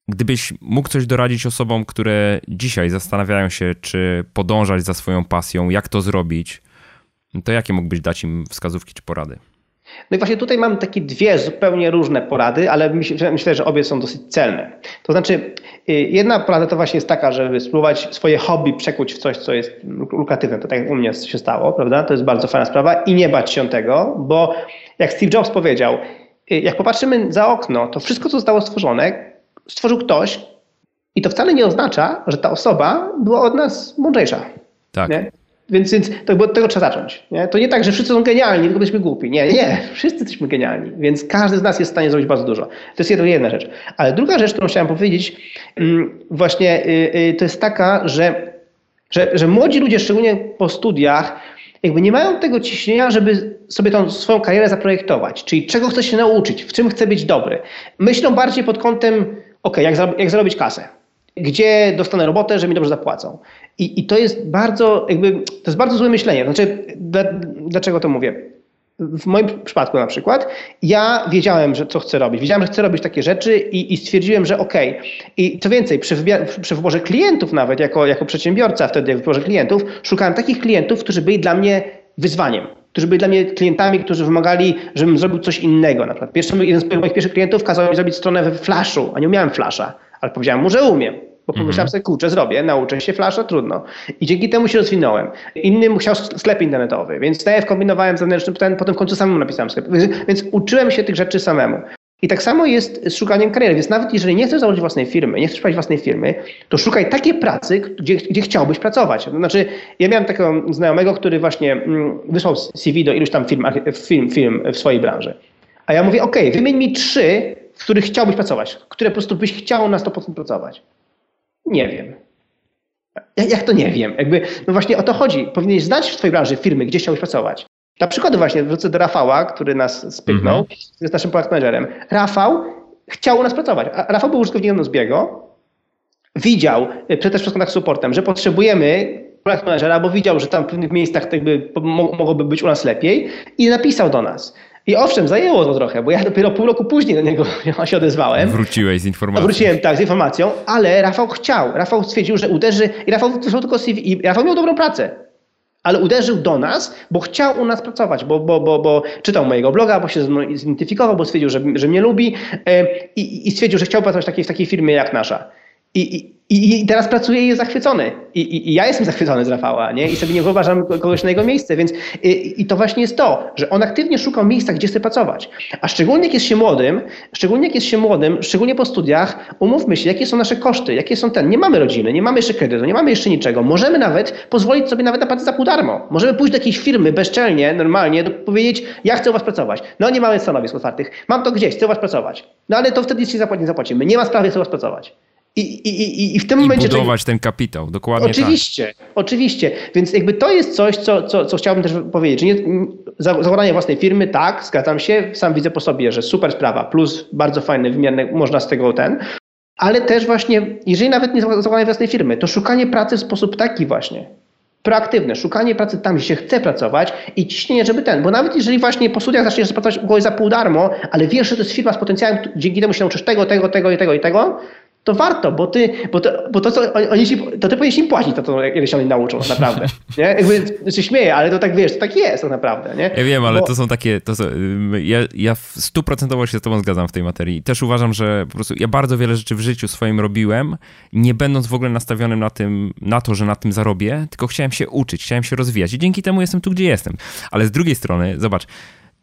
Gdybyś mógł coś doradzić osobom, które dzisiaj zastanawiają się, czy podążać za swoją pasją, jak to zrobić, to jakie mógłbyś dać im wskazówki czy porady? No i właśnie tutaj mam takie dwie zupełnie różne porady, ale myślę, że obie są dosyć celne. To znaczy, y, jedna porada to właśnie jest taka, żeby spróbować swoje hobby przekuć w coś, co jest lukratywne. To tak jak u mnie się stało, prawda? To jest bardzo fajna sprawa i nie bać się tego, bo jak Steve Jobs powiedział, y, jak popatrzymy za okno, to wszystko, co zostało stworzone, stworzył ktoś i to wcale nie oznacza, że ta osoba była od nas mądrzejsza. Tak. Nie? Więc, więc to, od tego trzeba zacząć. Nie? To nie tak, że wszyscy są genialni, tylko byliśmy głupi. Nie, nie, wszyscy jesteśmy genialni, więc każdy z nas jest w stanie zrobić bardzo dużo. To jest jedna rzecz. Ale druga rzecz, którą chciałem powiedzieć, mm, właśnie y, y, to jest taka, że, że, że młodzi ludzie, szczególnie po studiach, jakby nie mają tego ciśnienia, żeby sobie tą swoją karierę zaprojektować, czyli czego chce się nauczyć, w czym chce być dobry. Myślą bardziej pod kątem, ok, jak, jak zarobić kasę gdzie dostanę robotę, że mi dobrze zapłacą. I, I to jest bardzo, jakby, to jest bardzo złe myślenie. Znaczy, dla, dlaczego to mówię? W moim przypadku na przykład, ja wiedziałem, że co chcę robić. Wiedziałem, że chcę robić takie rzeczy i, i stwierdziłem, że okej. Okay. I co więcej, przy, przy wyborze klientów nawet, jako, jako przedsiębiorca wtedy w wyborze klientów, szukałem takich klientów, którzy byli dla mnie wyzwaniem którzy byli dla mnie klientami, którzy wymagali, żebym zrobił coś innego. Na przykład pierwszy, jeden z moich pierwszych klientów kazał mi zrobić stronę w Flashu, a nie umiałem Flasha, ale powiedziałem mu, że umiem. Bo mhm. pomyślałem sobie, kurczę, zrobię, nauczę się flasza, trudno. I dzięki temu się rozwinąłem. Innym chciał sklep internetowy, więc najpierw kombinowałem zewnętrzny, potem, potem w końcu samemu napisałem sklep. Więc, więc uczyłem się tych rzeczy samemu. I tak samo jest z szukaniem kariery. Więc nawet jeżeli nie chcesz założyć własnej firmy, nie chcesz prowadzić własnej firmy, to szukaj takiej pracy, gdzie, gdzie chciałbyś pracować. Znaczy, ja miałem takiego znajomego, który właśnie mm, wysłał CV do iluś tam firm, firm, firm w swojej branży. A ja mówię, OK, wymień mi trzy, w których chciałbyś pracować, które po prostu byś chciał na 100% pracować. Nie wiem. Jak to nie wiem? Jakby, no właśnie o to chodzi. Powinieneś znać w twojej branży firmy, gdzie chciałbyś pracować. Na przykład właśnie wrócę do Rafała, który nas spyknął, mm -hmm. jest naszym product managerem. Rafał chciał u nas pracować. Rafał był użytkownikiem Nozbiego, widział, e, też przez kontakt z supportem, że potrzebujemy product managera, bo widział, że tam w pewnych miejscach jakby mogłoby być u nas lepiej i napisał do nas. I owszem, zajęło to trochę, bo ja dopiero pół roku później do niego się odezwałem. Wróciłeś z informacją. Wróciłem, tak, z informacją, ale Rafał chciał. Rafał stwierdził, że uderzy i Rafał wysłał tylko CV i Rafał miał dobrą pracę. Ale uderzył do nas, bo chciał u nas pracować, bo, bo, bo, bo czytał mojego bloga, bo się zidentyfikował, bo stwierdził, że, że mnie lubi i, i stwierdził, że chciał pracować w takiej, w takiej firmie jak nasza. I, i, i teraz pracuje i jest zachwycony. I, i, I, ja jestem zachwycony z Rafała, nie? I sobie nie wyobrażam kogoś na jego miejsce, więc i, i, to właśnie jest to, że on aktywnie szukał miejsca, gdzie chce pracować. A szczególnie jak jest się młodym, szczególnie jak jest się młodym, szczególnie po studiach, umówmy się, jakie są nasze koszty, jakie są ten. Nie mamy rodziny, nie mamy jeszcze kredytu, nie mamy jeszcze niczego. Możemy nawet pozwolić sobie nawet na pracę za pół darmo. Możemy pójść do jakiejś firmy bezczelnie, normalnie, powiedzieć, ja chcę u was pracować. No nie mamy stanowisk otwartych. Mam to gdzieś, chcę u was pracować. No ale to wtedy nic nie zapłacimy. Nie ma sprawy, chcę u was pracować. I, i, i w tym I momencie. budować ten kapitał, dokładnie. Tak. Oczywiście, tak. oczywiście. Więc jakby to jest coś, co, co, co chciałbym też powiedzieć. Nie, założenie własnej firmy, tak, zgadzam się, sam widzę po sobie, że super sprawa, plus bardzo fajny, wymierne, można z tego ten. Ale też właśnie, jeżeli nawet nie założenie własnej firmy, to szukanie pracy w sposób taki właśnie, proaktywne, szukanie pracy tam, gdzie się chce pracować i ciśnienie, żeby ten, bo nawet jeżeli właśnie po studiach zaczniesz pracować u kogoś za pół darmo, ale wiesz, że to jest firma z potencjałem, dzięki temu się nauczysz tego, tego, tego i tego i tego, to warto, bo ty, bo to, bo to co oni ci, to ty powinieneś im płacić to, co się oni nauczą, naprawdę. Nie? Jakby się śmieję, ale to tak wiesz, to tak jest tak naprawdę, nie? Ja wiem, ale bo... to są takie, to są, ja, ja stuprocentowo się z tobą zgadzam w tej materii. Też uważam, że po prostu ja bardzo wiele rzeczy w życiu swoim robiłem, nie będąc w ogóle nastawionym na tym, na to, że na tym zarobię, tylko chciałem się uczyć, chciałem się rozwijać i dzięki temu jestem tu, gdzie jestem. Ale z drugiej strony, zobacz,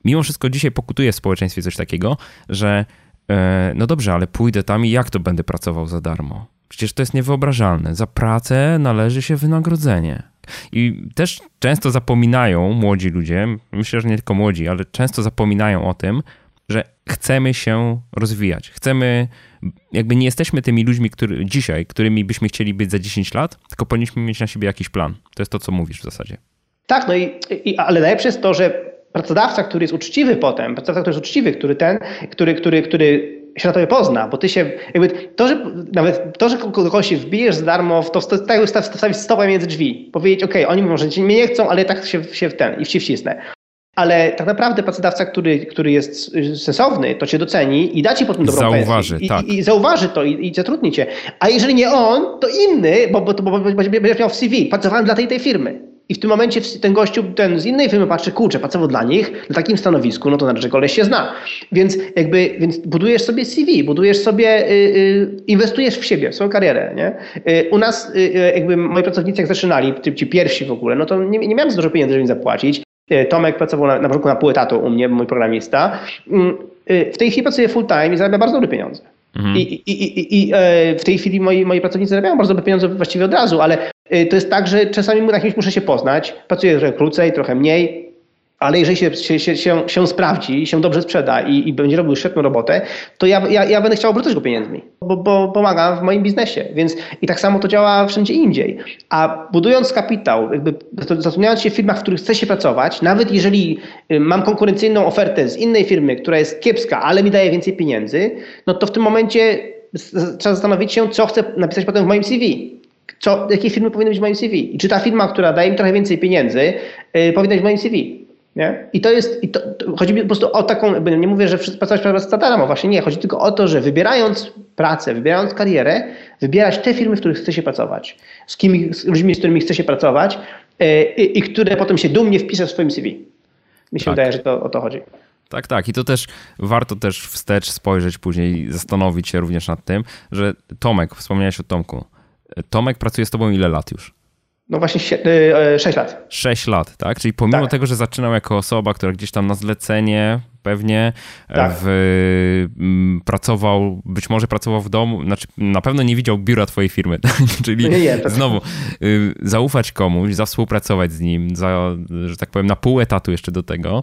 mimo wszystko dzisiaj pokutuje w społeczeństwie coś takiego, że no dobrze, ale pójdę tam i jak to będę pracował za darmo? Przecież to jest niewyobrażalne. Za pracę należy się wynagrodzenie. I też często zapominają młodzi ludzie, myślę, że nie tylko młodzi, ale często zapominają o tym, że chcemy się rozwijać. Chcemy, jakby nie jesteśmy tymi ludźmi, który, dzisiaj, którymi byśmy chcieli być za 10 lat, tylko powinniśmy mieć na siebie jakiś plan. To jest to, co mówisz w zasadzie. Tak, no i, i ale najlepsze jest to, że pracodawca, który jest uczciwy potem, pracodawca, który jest uczciwy, który ten, który, który, który się na tobie pozna, bo ty się, jakby to, że nawet to, że kogoś się wbijesz za darmo, to, to tak stawić stopę między drzwi, powiedzieć, ok, oni może mnie nie chcą, ale tak się, się w ten, i się wcisnę. Ale tak naprawdę pracodawca, który, który jest sensowny, to cię doceni i da ci potem dobrą zauważy, pensję. I, tak. i, I, zauważy to i, i zatrudni cię. A jeżeli nie on, to inny, bo, bo, bo, bo będzie miał w CV, pracowałem dla tej tej firmy. I w tym momencie ten gościu, ten z innej firmy patrzy, kurczę, pracował dla nich na takim stanowisku, no to znaczy, że koleś się zna. Więc jakby, więc budujesz sobie CV, budujesz sobie, y, y, inwestujesz w siebie, w swoją karierę, nie? Y, u nas y, y, jakby moi pracownicy jak zaczynali, ci pierwsi w ogóle, no to nie, nie miałem za dużo pieniędzy, żeby im zapłacić. Y, Tomek pracował na, na początku na pół u mnie, mój programista. Mm, w tej chwili pracuje full time i zarabia bardzo dobre pieniądze. Mhm. I, i, i, I, e, w tej chwili moi, moi pracownicy zarabiają bardzo dobre pieniądze właściwie od razu, ale to jest tak, że czasami na kimś muszę się poznać. Pracuję trochę krócej, trochę mniej, ale jeżeli się, się, się, się, się sprawdzi, się dobrze sprzeda i, i będzie robił świetną robotę, to ja, ja, ja będę chciał obracać go pieniędzmi, bo, bo pomagam w moim biznesie. Więc i tak samo to działa wszędzie indziej. A budując kapitał, jakby zatrudniając się w firmach, w których chce się pracować, nawet jeżeli y, mam konkurencyjną ofertę z innej firmy, która jest kiepska, ale mi daje więcej pieniędzy, no to w tym momencie trzeba zastanowić się, co chcę napisać potem w moim CV co, jakie firmy powinny być w moim CV. I czy ta firma, która daje mi trochę więcej pieniędzy, yy, powinna być w moim CV. Nie? I to jest, i to, to chodzi mi po prostu o taką, nie mówię, że pracować za darmo, właśnie nie, chodzi tylko o to, że wybierając pracę, wybierając karierę, wybierać te firmy, w których chce się pracować, z, kim, z ludźmi, z którymi chce się pracować yy, i które potem się dumnie wpisze w swoim CV. Mi się tak. wydaje, że to o to chodzi. Tak, tak. I to też warto też wstecz spojrzeć później, zastanowić się również nad tym, że Tomek, wspomniałeś o Tomku. Tomek pracuje z tobą ile lat już? No właśnie 6 e, lat. 6 lat, tak? Czyli pomimo tak. tego, że zaczynał jako osoba, która gdzieś tam na zlecenie pewnie e, tak. w, m, pracował, być może pracował w domu, znaczy na pewno nie widział biura twojej firmy, czyli nie, nie, znowu y, zaufać komuś, zawspółpracować z nim, za, że tak powiem na pół etatu jeszcze do tego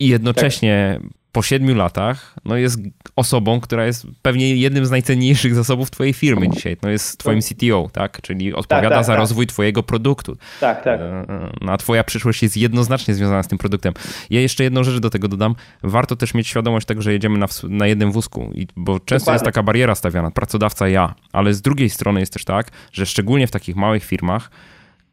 i jednocześnie tak po siedmiu latach no jest osobą, która jest pewnie jednym z najcenniejszych zasobów twojej firmy dzisiaj. No jest twoim CTO, tak? Czyli odpowiada tak, tak, za tak. rozwój twojego produktu. Tak, tak. No, a twoja przyszłość jest jednoznacznie związana z tym produktem. Ja jeszcze jedną rzecz do tego dodam. Warto też mieć świadomość tego, że jedziemy na, na jednym wózku, I, bo często Dokładnie. jest taka bariera stawiana, pracodawca ja, ale z drugiej strony jest też tak, że szczególnie w takich małych firmach,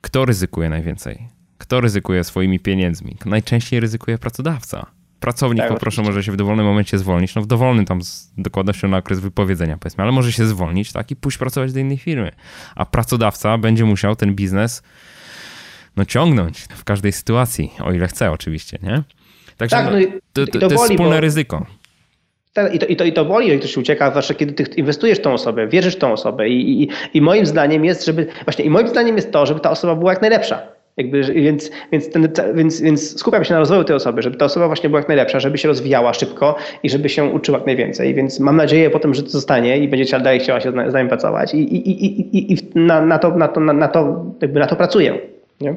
kto ryzykuje najwięcej? Kto ryzykuje swoimi pieniędzmi? Najczęściej ryzykuje pracodawca pracownik tak, poproszę może się w dowolnym momencie zwolnić, no w dowolnym tam z dokładnością na okres wypowiedzenia powiedzmy, ale może się zwolnić, tak, i pójść pracować do innej firmy. A pracodawca będzie musiał ten biznes no ciągnąć w każdej sytuacji, o ile chce oczywiście, nie? Także tak, no, no to, to, to, jest wspólne bo... ryzyko. I to, i, to, I to boli, ktoś ucieka, zwłaszcza kiedy ty inwestujesz w tą osobę, wierzysz w tą osobę i, i, i moim zdaniem jest, żeby, właśnie i moim zdaniem jest to, żeby ta osoba była jak najlepsza. Jakby, więc, więc, ten, więc, więc skupiam się na rozwoju tej osoby, żeby ta osoba właśnie była jak najlepsza, żeby się rozwijała szybko i żeby się uczyła jak najwięcej. Więc mam nadzieję potem, że to zostanie i będzie dalej chciała się z nami pracować i, i, i, i, i na, na, to, na, to, na, na, to, jakby na to pracuję. Nie?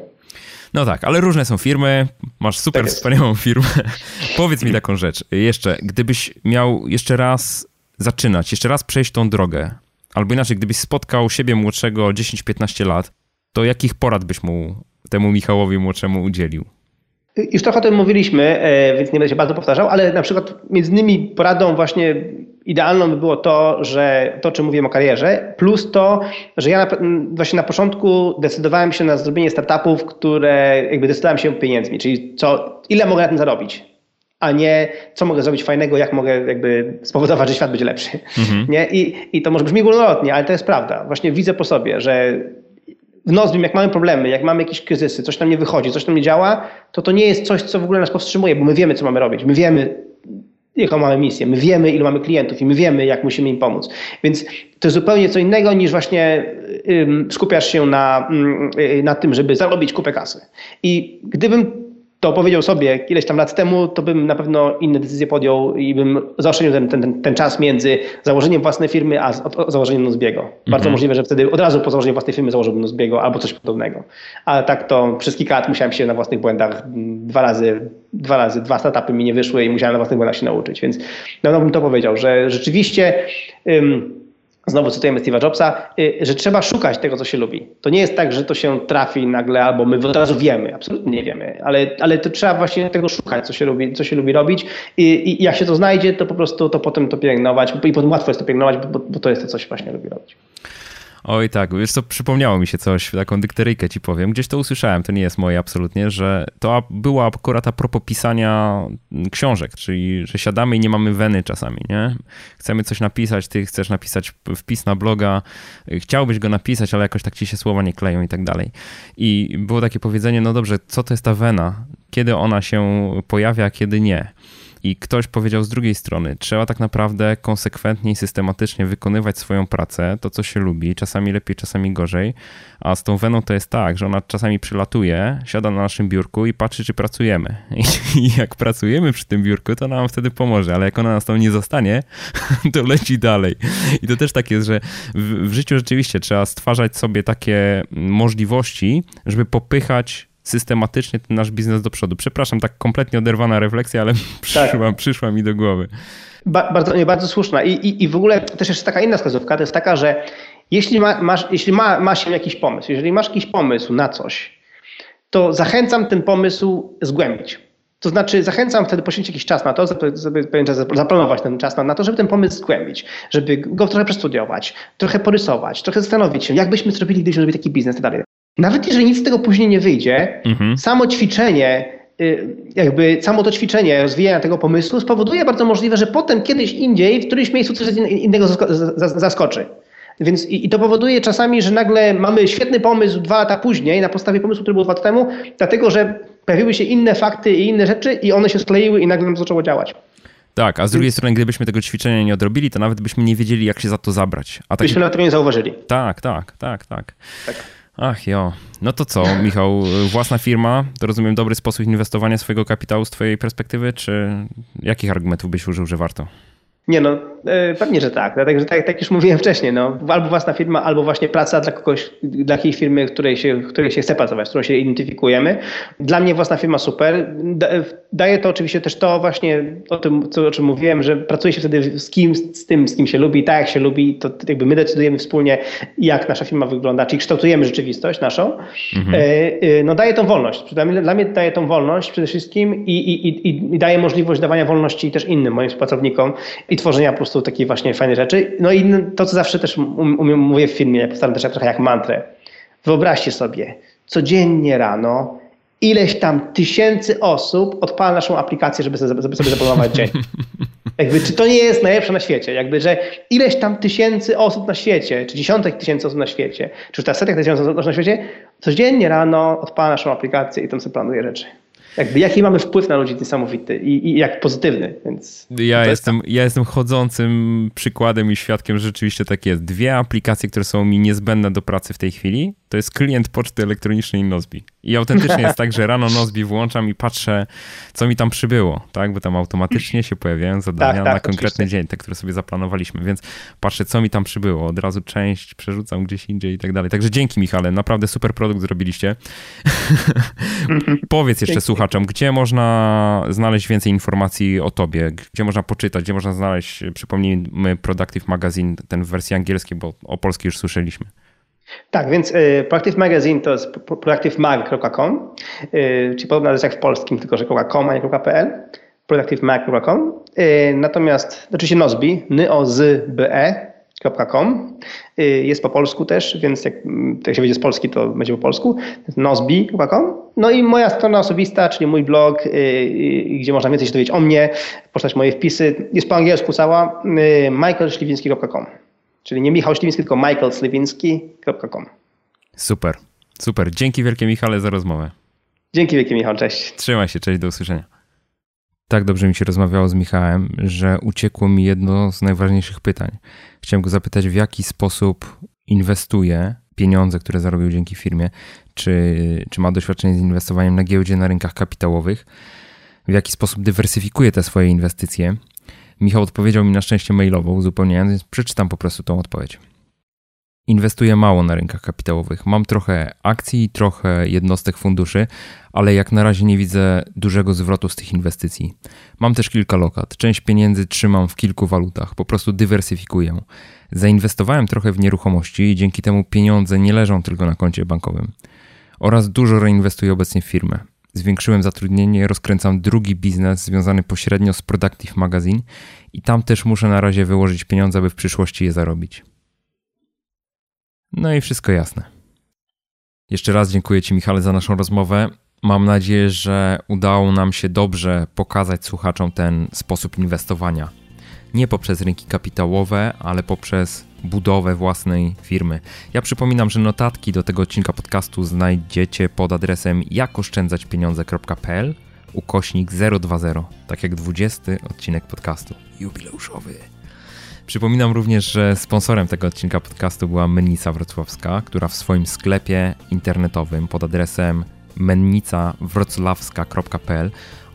No tak, ale różne są firmy. Masz super tak wspaniałą firmę. Powiedz mi taką rzecz. Jeszcze, gdybyś miał jeszcze raz zaczynać, jeszcze raz przejść tą drogę, albo inaczej, gdybyś spotkał siebie młodszego 10-15 lat, to jakich porad byś mu temu Michałowi młodszemu udzielił? Już trochę o tym mówiliśmy, e, więc nie będę się bardzo powtarzał, ale na przykład między innymi poradą właśnie idealną by było to, że to, czym mówiłem o karierze, plus to, że ja na, właśnie na początku decydowałem się na zrobienie startupów, które jakby decydowałem się pieniędzmi, czyli co, ile mogę na tym zarobić. a nie co mogę zrobić fajnego, jak mogę jakby spowodować, że świat będzie lepszy. Mhm. Nie? I, I to może brzmi górnolotnie, ale to jest prawda. Właśnie widzę po sobie, że w Nozbim, jak mamy problemy, jak mamy jakieś kryzysy, coś tam nie wychodzi, coś tam nie działa, to to nie jest coś, co w ogóle nas powstrzymuje, bo my wiemy, co mamy robić. My wiemy, jaką mamy misję, my wiemy, ilu mamy klientów i my wiemy, jak musimy im pomóc. Więc to jest zupełnie co innego niż właśnie skupiasz się na, y, na tym, żeby zarobić kupę kasy. I gdybym to powiedział sobie ileś tam lat temu, to bym na pewno inne decyzje podjął i bym zaoszczędził ten, ten, ten czas między założeniem własnej firmy a założeniem Nuzbiego. Mhm. Bardzo możliwe, że wtedy od razu po założeniu własnej firmy założyłbym Nuzbiego albo coś podobnego. Ale tak to przez kilka lat musiałem się na własnych błędach dwa razy, dwa razy, dwa startupy mi nie wyszły i musiałem na własnych błędach się nauczyć. Więc na pewno bym to powiedział, że rzeczywiście znowu cytujemy Steve'a Jobsa, y, że trzeba szukać tego, co się lubi. To nie jest tak, że to się trafi nagle, albo my od razu wiemy, absolutnie nie wiemy, ale, ale to trzeba właśnie tego szukać, co się lubi, co się lubi robić i, i jak się to znajdzie, to po prostu to potem to pielęgnować i potem łatwo jest to pielęgnować, bo, bo to jest to, co się właśnie lubi robić. Oj tak, wiesz co, przypomniało mi się coś, taką dykteryjkę ci powiem. Gdzieś to usłyszałem, to nie jest moje absolutnie, że to była akurat a propos pisania książek, czyli że siadamy i nie mamy weny czasami, nie? Chcemy coś napisać, ty chcesz napisać wpis na bloga, chciałbyś go napisać, ale jakoś tak ci się słowa nie kleją i tak dalej. I było takie powiedzenie, no dobrze, co to jest ta wena? Kiedy ona się pojawia, a kiedy nie? I ktoś powiedział z drugiej strony, trzeba tak naprawdę konsekwentnie i systematycznie wykonywać swoją pracę, to co się lubi, czasami lepiej, czasami gorzej, a z tą weną to jest tak, że ona czasami przylatuje, siada na naszym biurku i patrzy, czy pracujemy. I jak pracujemy przy tym biurku, to nam wtedy pomoże, ale jak ona nas tam nie zostanie, to leci dalej. I to też tak jest, że w, w życiu rzeczywiście trzeba stwarzać sobie takie możliwości, żeby popychać systematycznie ten nasz biznes do przodu. Przepraszam, tak kompletnie oderwana refleksja, ale przyszła, tak. przyszła mi do głowy. Ba bardzo, nie, bardzo słuszna. I, i, I w ogóle też jeszcze taka inna wskazówka, to jest taka, że jeśli, ma, masz, jeśli ma, ma się jakiś pomysł, jeżeli masz jakiś pomysł na coś, to zachęcam ten pomysł zgłębić. To znaczy zachęcam wtedy poświęcić jakiś czas na to, żeby pewien czas zaplanować ten czas na, to, żeby ten pomysł zgłębić, żeby go trochę przestudiować, trochę porysować, trochę zastanowić się, jak byśmy zrobili, gdybyśmy zrobili taki biznes i tak dalej. Nawet jeżeli nic z tego później nie wyjdzie, mhm. samo ćwiczenie, y, jakby samo to ćwiczenie rozwijania tego pomysłu spowoduje bardzo możliwe, że potem kiedyś indziej, w którymś miejscu coś innego zaskoczy. Więc i, i, to powoduje czasami, że nagle mamy świetny pomysł dwa lata później, na podstawie pomysłu, który był dwa lata temu, dlatego że pojawiły się inne fakty i inne rzeczy i one się skleiły i nagle nam zaczęło działać. Tak, a z drugiej strony, gdybyśmy tego ćwiczenia nie odrobili, to nawet byśmy nie wiedzieli, jak się za to zabrać. A tak... Byśmy na to nie zauważyli. Tak, tak, tak, tak. tak. Ach jo. No to co, Michał, własna firma, to rozumiem dobry sposób inwestowania swojego kapitału z twojej perspektywy, czy jakich argumentów byś użył, że warto? Nie no, e, pewnie, że tak. Dlatego, że tak, tak już mówiłem wcześniej, no, albo własna firma, albo właśnie praca dla kogoś, dla jakiejś firmy, której się, której się chce pracować, z którą się identyfikujemy. Dla mnie własna firma super. Daje to oczywiście też to właśnie o tym, co, o czym mówiłem, że pracuje się wtedy z kim, z tym, z kim się lubi, tak jak się lubi, to jakby my decydujemy wspólnie, jak nasza firma wygląda, czyli kształtujemy rzeczywistość naszą. Mhm. E, e, no daje tą wolność. Dla mnie, dla mnie daje tą wolność przede wszystkim i, i, i, i daje możliwość dawania wolności też innym moim współpracownikom i tworzenia po prostu takiej właśnie fajnej rzeczy. No i to, co zawsze też umiem, mówię w filmie, powtarzam też trochę jak mantrę. Wyobraźcie sobie, codziennie rano ileś tam tysięcy osób odpala naszą aplikację, żeby sobie, żeby sobie zaplanować dzień. Jakby, czy to nie jest najlepsze na świecie? Jakby, że ileś tam tysięcy osób na świecie, czy dziesiątek tysięcy osób na świecie, czy już teraz setek tysięcy osób na świecie, codziennie rano odpala naszą aplikację i tam sobie planuje rzeczy jakby jaki mamy wpływ na ludzi niesamowity i, i jak pozytywny, więc... Ja jestem, jest... ja jestem chodzącym przykładem i świadkiem, że rzeczywiście tak jest. Dwie aplikacje, które są mi niezbędne do pracy w tej chwili, to jest klient poczty elektronicznej Nozbi. I autentycznie jest tak, że rano Nozbi włączam i patrzę, co mi tam przybyło, tak? Bo tam automatycznie się pojawiają zadania tak, tak, na konkretny oczywiście. dzień, te, które sobie zaplanowaliśmy, więc patrzę, co mi tam przybyło. Od razu część przerzucam gdzieś indziej i tak dalej. Także dzięki Michale, naprawdę super produkt zrobiliście. Powiedz jeszcze słuchaczom, gdzie można znaleźć więcej informacji o tobie, gdzie można poczytać, gdzie można znaleźć, przypomnijmy, Productive Magazine, ten w wersji angielskiej, bo o polskiej już słyszeliśmy. Tak, więc y, Proactive Magazine to jest proactivemag.com, y, czyli podobna rzecz jak w polskim, tylko że .com, a nie .pl, proactivemag.com. Y, natomiast oczywiście Nozbi, NYOZBE, nozbi.com. Jest po polsku też, więc jak, jak się wyjdzie z Polski, to będzie po polsku. nozbi.com. No i moja strona osobista, czyli mój blog, gdzie można więcej się dowiedzieć o mnie, poczytać moje wpisy, jest po angielsku cała, michaelśliwiński.com. Czyli nie Michał Śliwiński, tylko michaelśliwiński.com. Super, super. Dzięki wielkie Michale za rozmowę. Dzięki wielkie Michał, cześć. Trzymaj się, cześć, do usłyszenia. Tak dobrze mi się rozmawiało z Michałem, że uciekło mi jedno z najważniejszych pytań. Chciałem go zapytać, w jaki sposób inwestuje pieniądze, które zarobił dzięki firmie, czy, czy ma doświadczenie z inwestowaniem na giełdzie, na rynkach kapitałowych, w jaki sposób dywersyfikuje te swoje inwestycje. Michał odpowiedział mi na szczęście mailowo, uzupełniając, więc przeczytam po prostu tą odpowiedź. Inwestuję mało na rynkach kapitałowych. Mam trochę akcji, trochę jednostek funduszy, ale jak na razie nie widzę dużego zwrotu z tych inwestycji. Mam też kilka lokat. Część pieniędzy trzymam w kilku walutach, po prostu dywersyfikuję. Zainwestowałem trochę w nieruchomości i dzięki temu pieniądze nie leżą tylko na koncie bankowym. Oraz dużo reinwestuję obecnie w firmę. Zwiększyłem zatrudnienie, rozkręcam drugi biznes związany pośrednio z Productive Magazine i tam też muszę na razie wyłożyć pieniądze, aby w przyszłości je zarobić. No i wszystko jasne. Jeszcze raz dziękuję Ci, Michale, za naszą rozmowę. Mam nadzieję, że udało nam się dobrze pokazać słuchaczom ten sposób inwestowania. Nie poprzez rynki kapitałowe, ale poprzez budowę własnej firmy. Ja przypominam, że notatki do tego odcinka podcastu znajdziecie pod adresem jakoszczędzaćpieniądze.pl ukośnik 020, tak jak 20 odcinek podcastu jubileuszowy. Przypominam również, że sponsorem tego odcinka podcastu była Mennica Wrocławska, która w swoim sklepie internetowym pod adresem mennicawroclawska.pl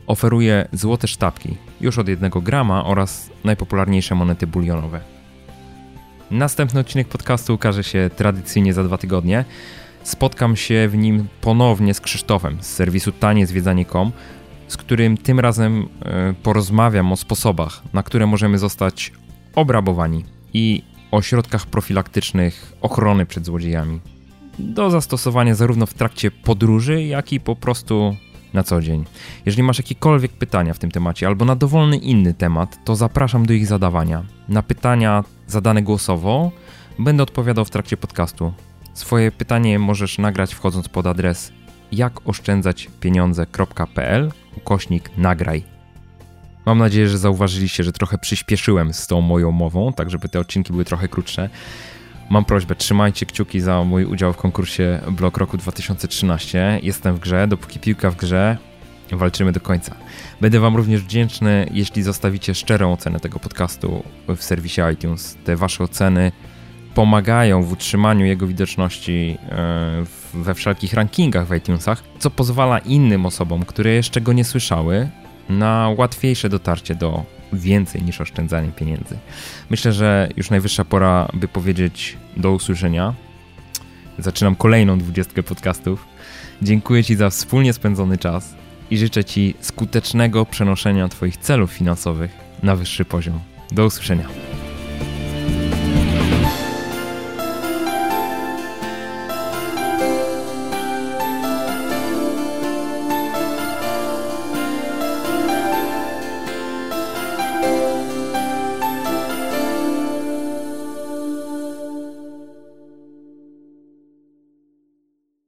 oferuje złote sztabki już od 1 grama oraz najpopularniejsze monety bulionowe. Następny odcinek podcastu ukaże się tradycyjnie za dwa tygodnie. Spotkam się w nim ponownie z Krzysztofem z serwisu taniezwiedzanie.com, z którym tym razem e, porozmawiam o sposobach, na które możemy zostać obrabowani i o środkach profilaktycznych ochrony przed złodziejami. Do zastosowania zarówno w trakcie podróży, jak i po prostu na co dzień. Jeżeli masz jakiekolwiek pytania w tym temacie albo na dowolny inny temat, to zapraszam do ich zadawania. Na pytania zadane głosowo będę odpowiadał w trakcie podcastu. Swoje pytanie możesz nagrać wchodząc pod adres jakoszczędzaćpieniądze.pl ukośnik nagraj. Mam nadzieję, że zauważyliście, że trochę przyspieszyłem z tą moją mową, tak żeby te odcinki były trochę krótsze. Mam prośbę, trzymajcie kciuki za mój udział w konkursie Blok Roku 2013. Jestem w grze, dopóki piłka w grze, walczymy do końca. Będę Wam również wdzięczny, jeśli zostawicie szczerą ocenę tego podcastu w serwisie iTunes. Te Wasze oceny pomagają w utrzymaniu jego widoczności e, we wszelkich rankingach w iTunesach, co pozwala innym osobom, które jeszcze go nie słyszały, na łatwiejsze dotarcie do więcej niż oszczędzanie pieniędzy. Myślę, że już najwyższa pora, by powiedzieć do usłyszenia. Zaczynam kolejną dwudziestkę podcastów. Dziękuję Ci za wspólnie spędzony czas i życzę Ci skutecznego przenoszenia Twoich celów finansowych na wyższy poziom. Do usłyszenia.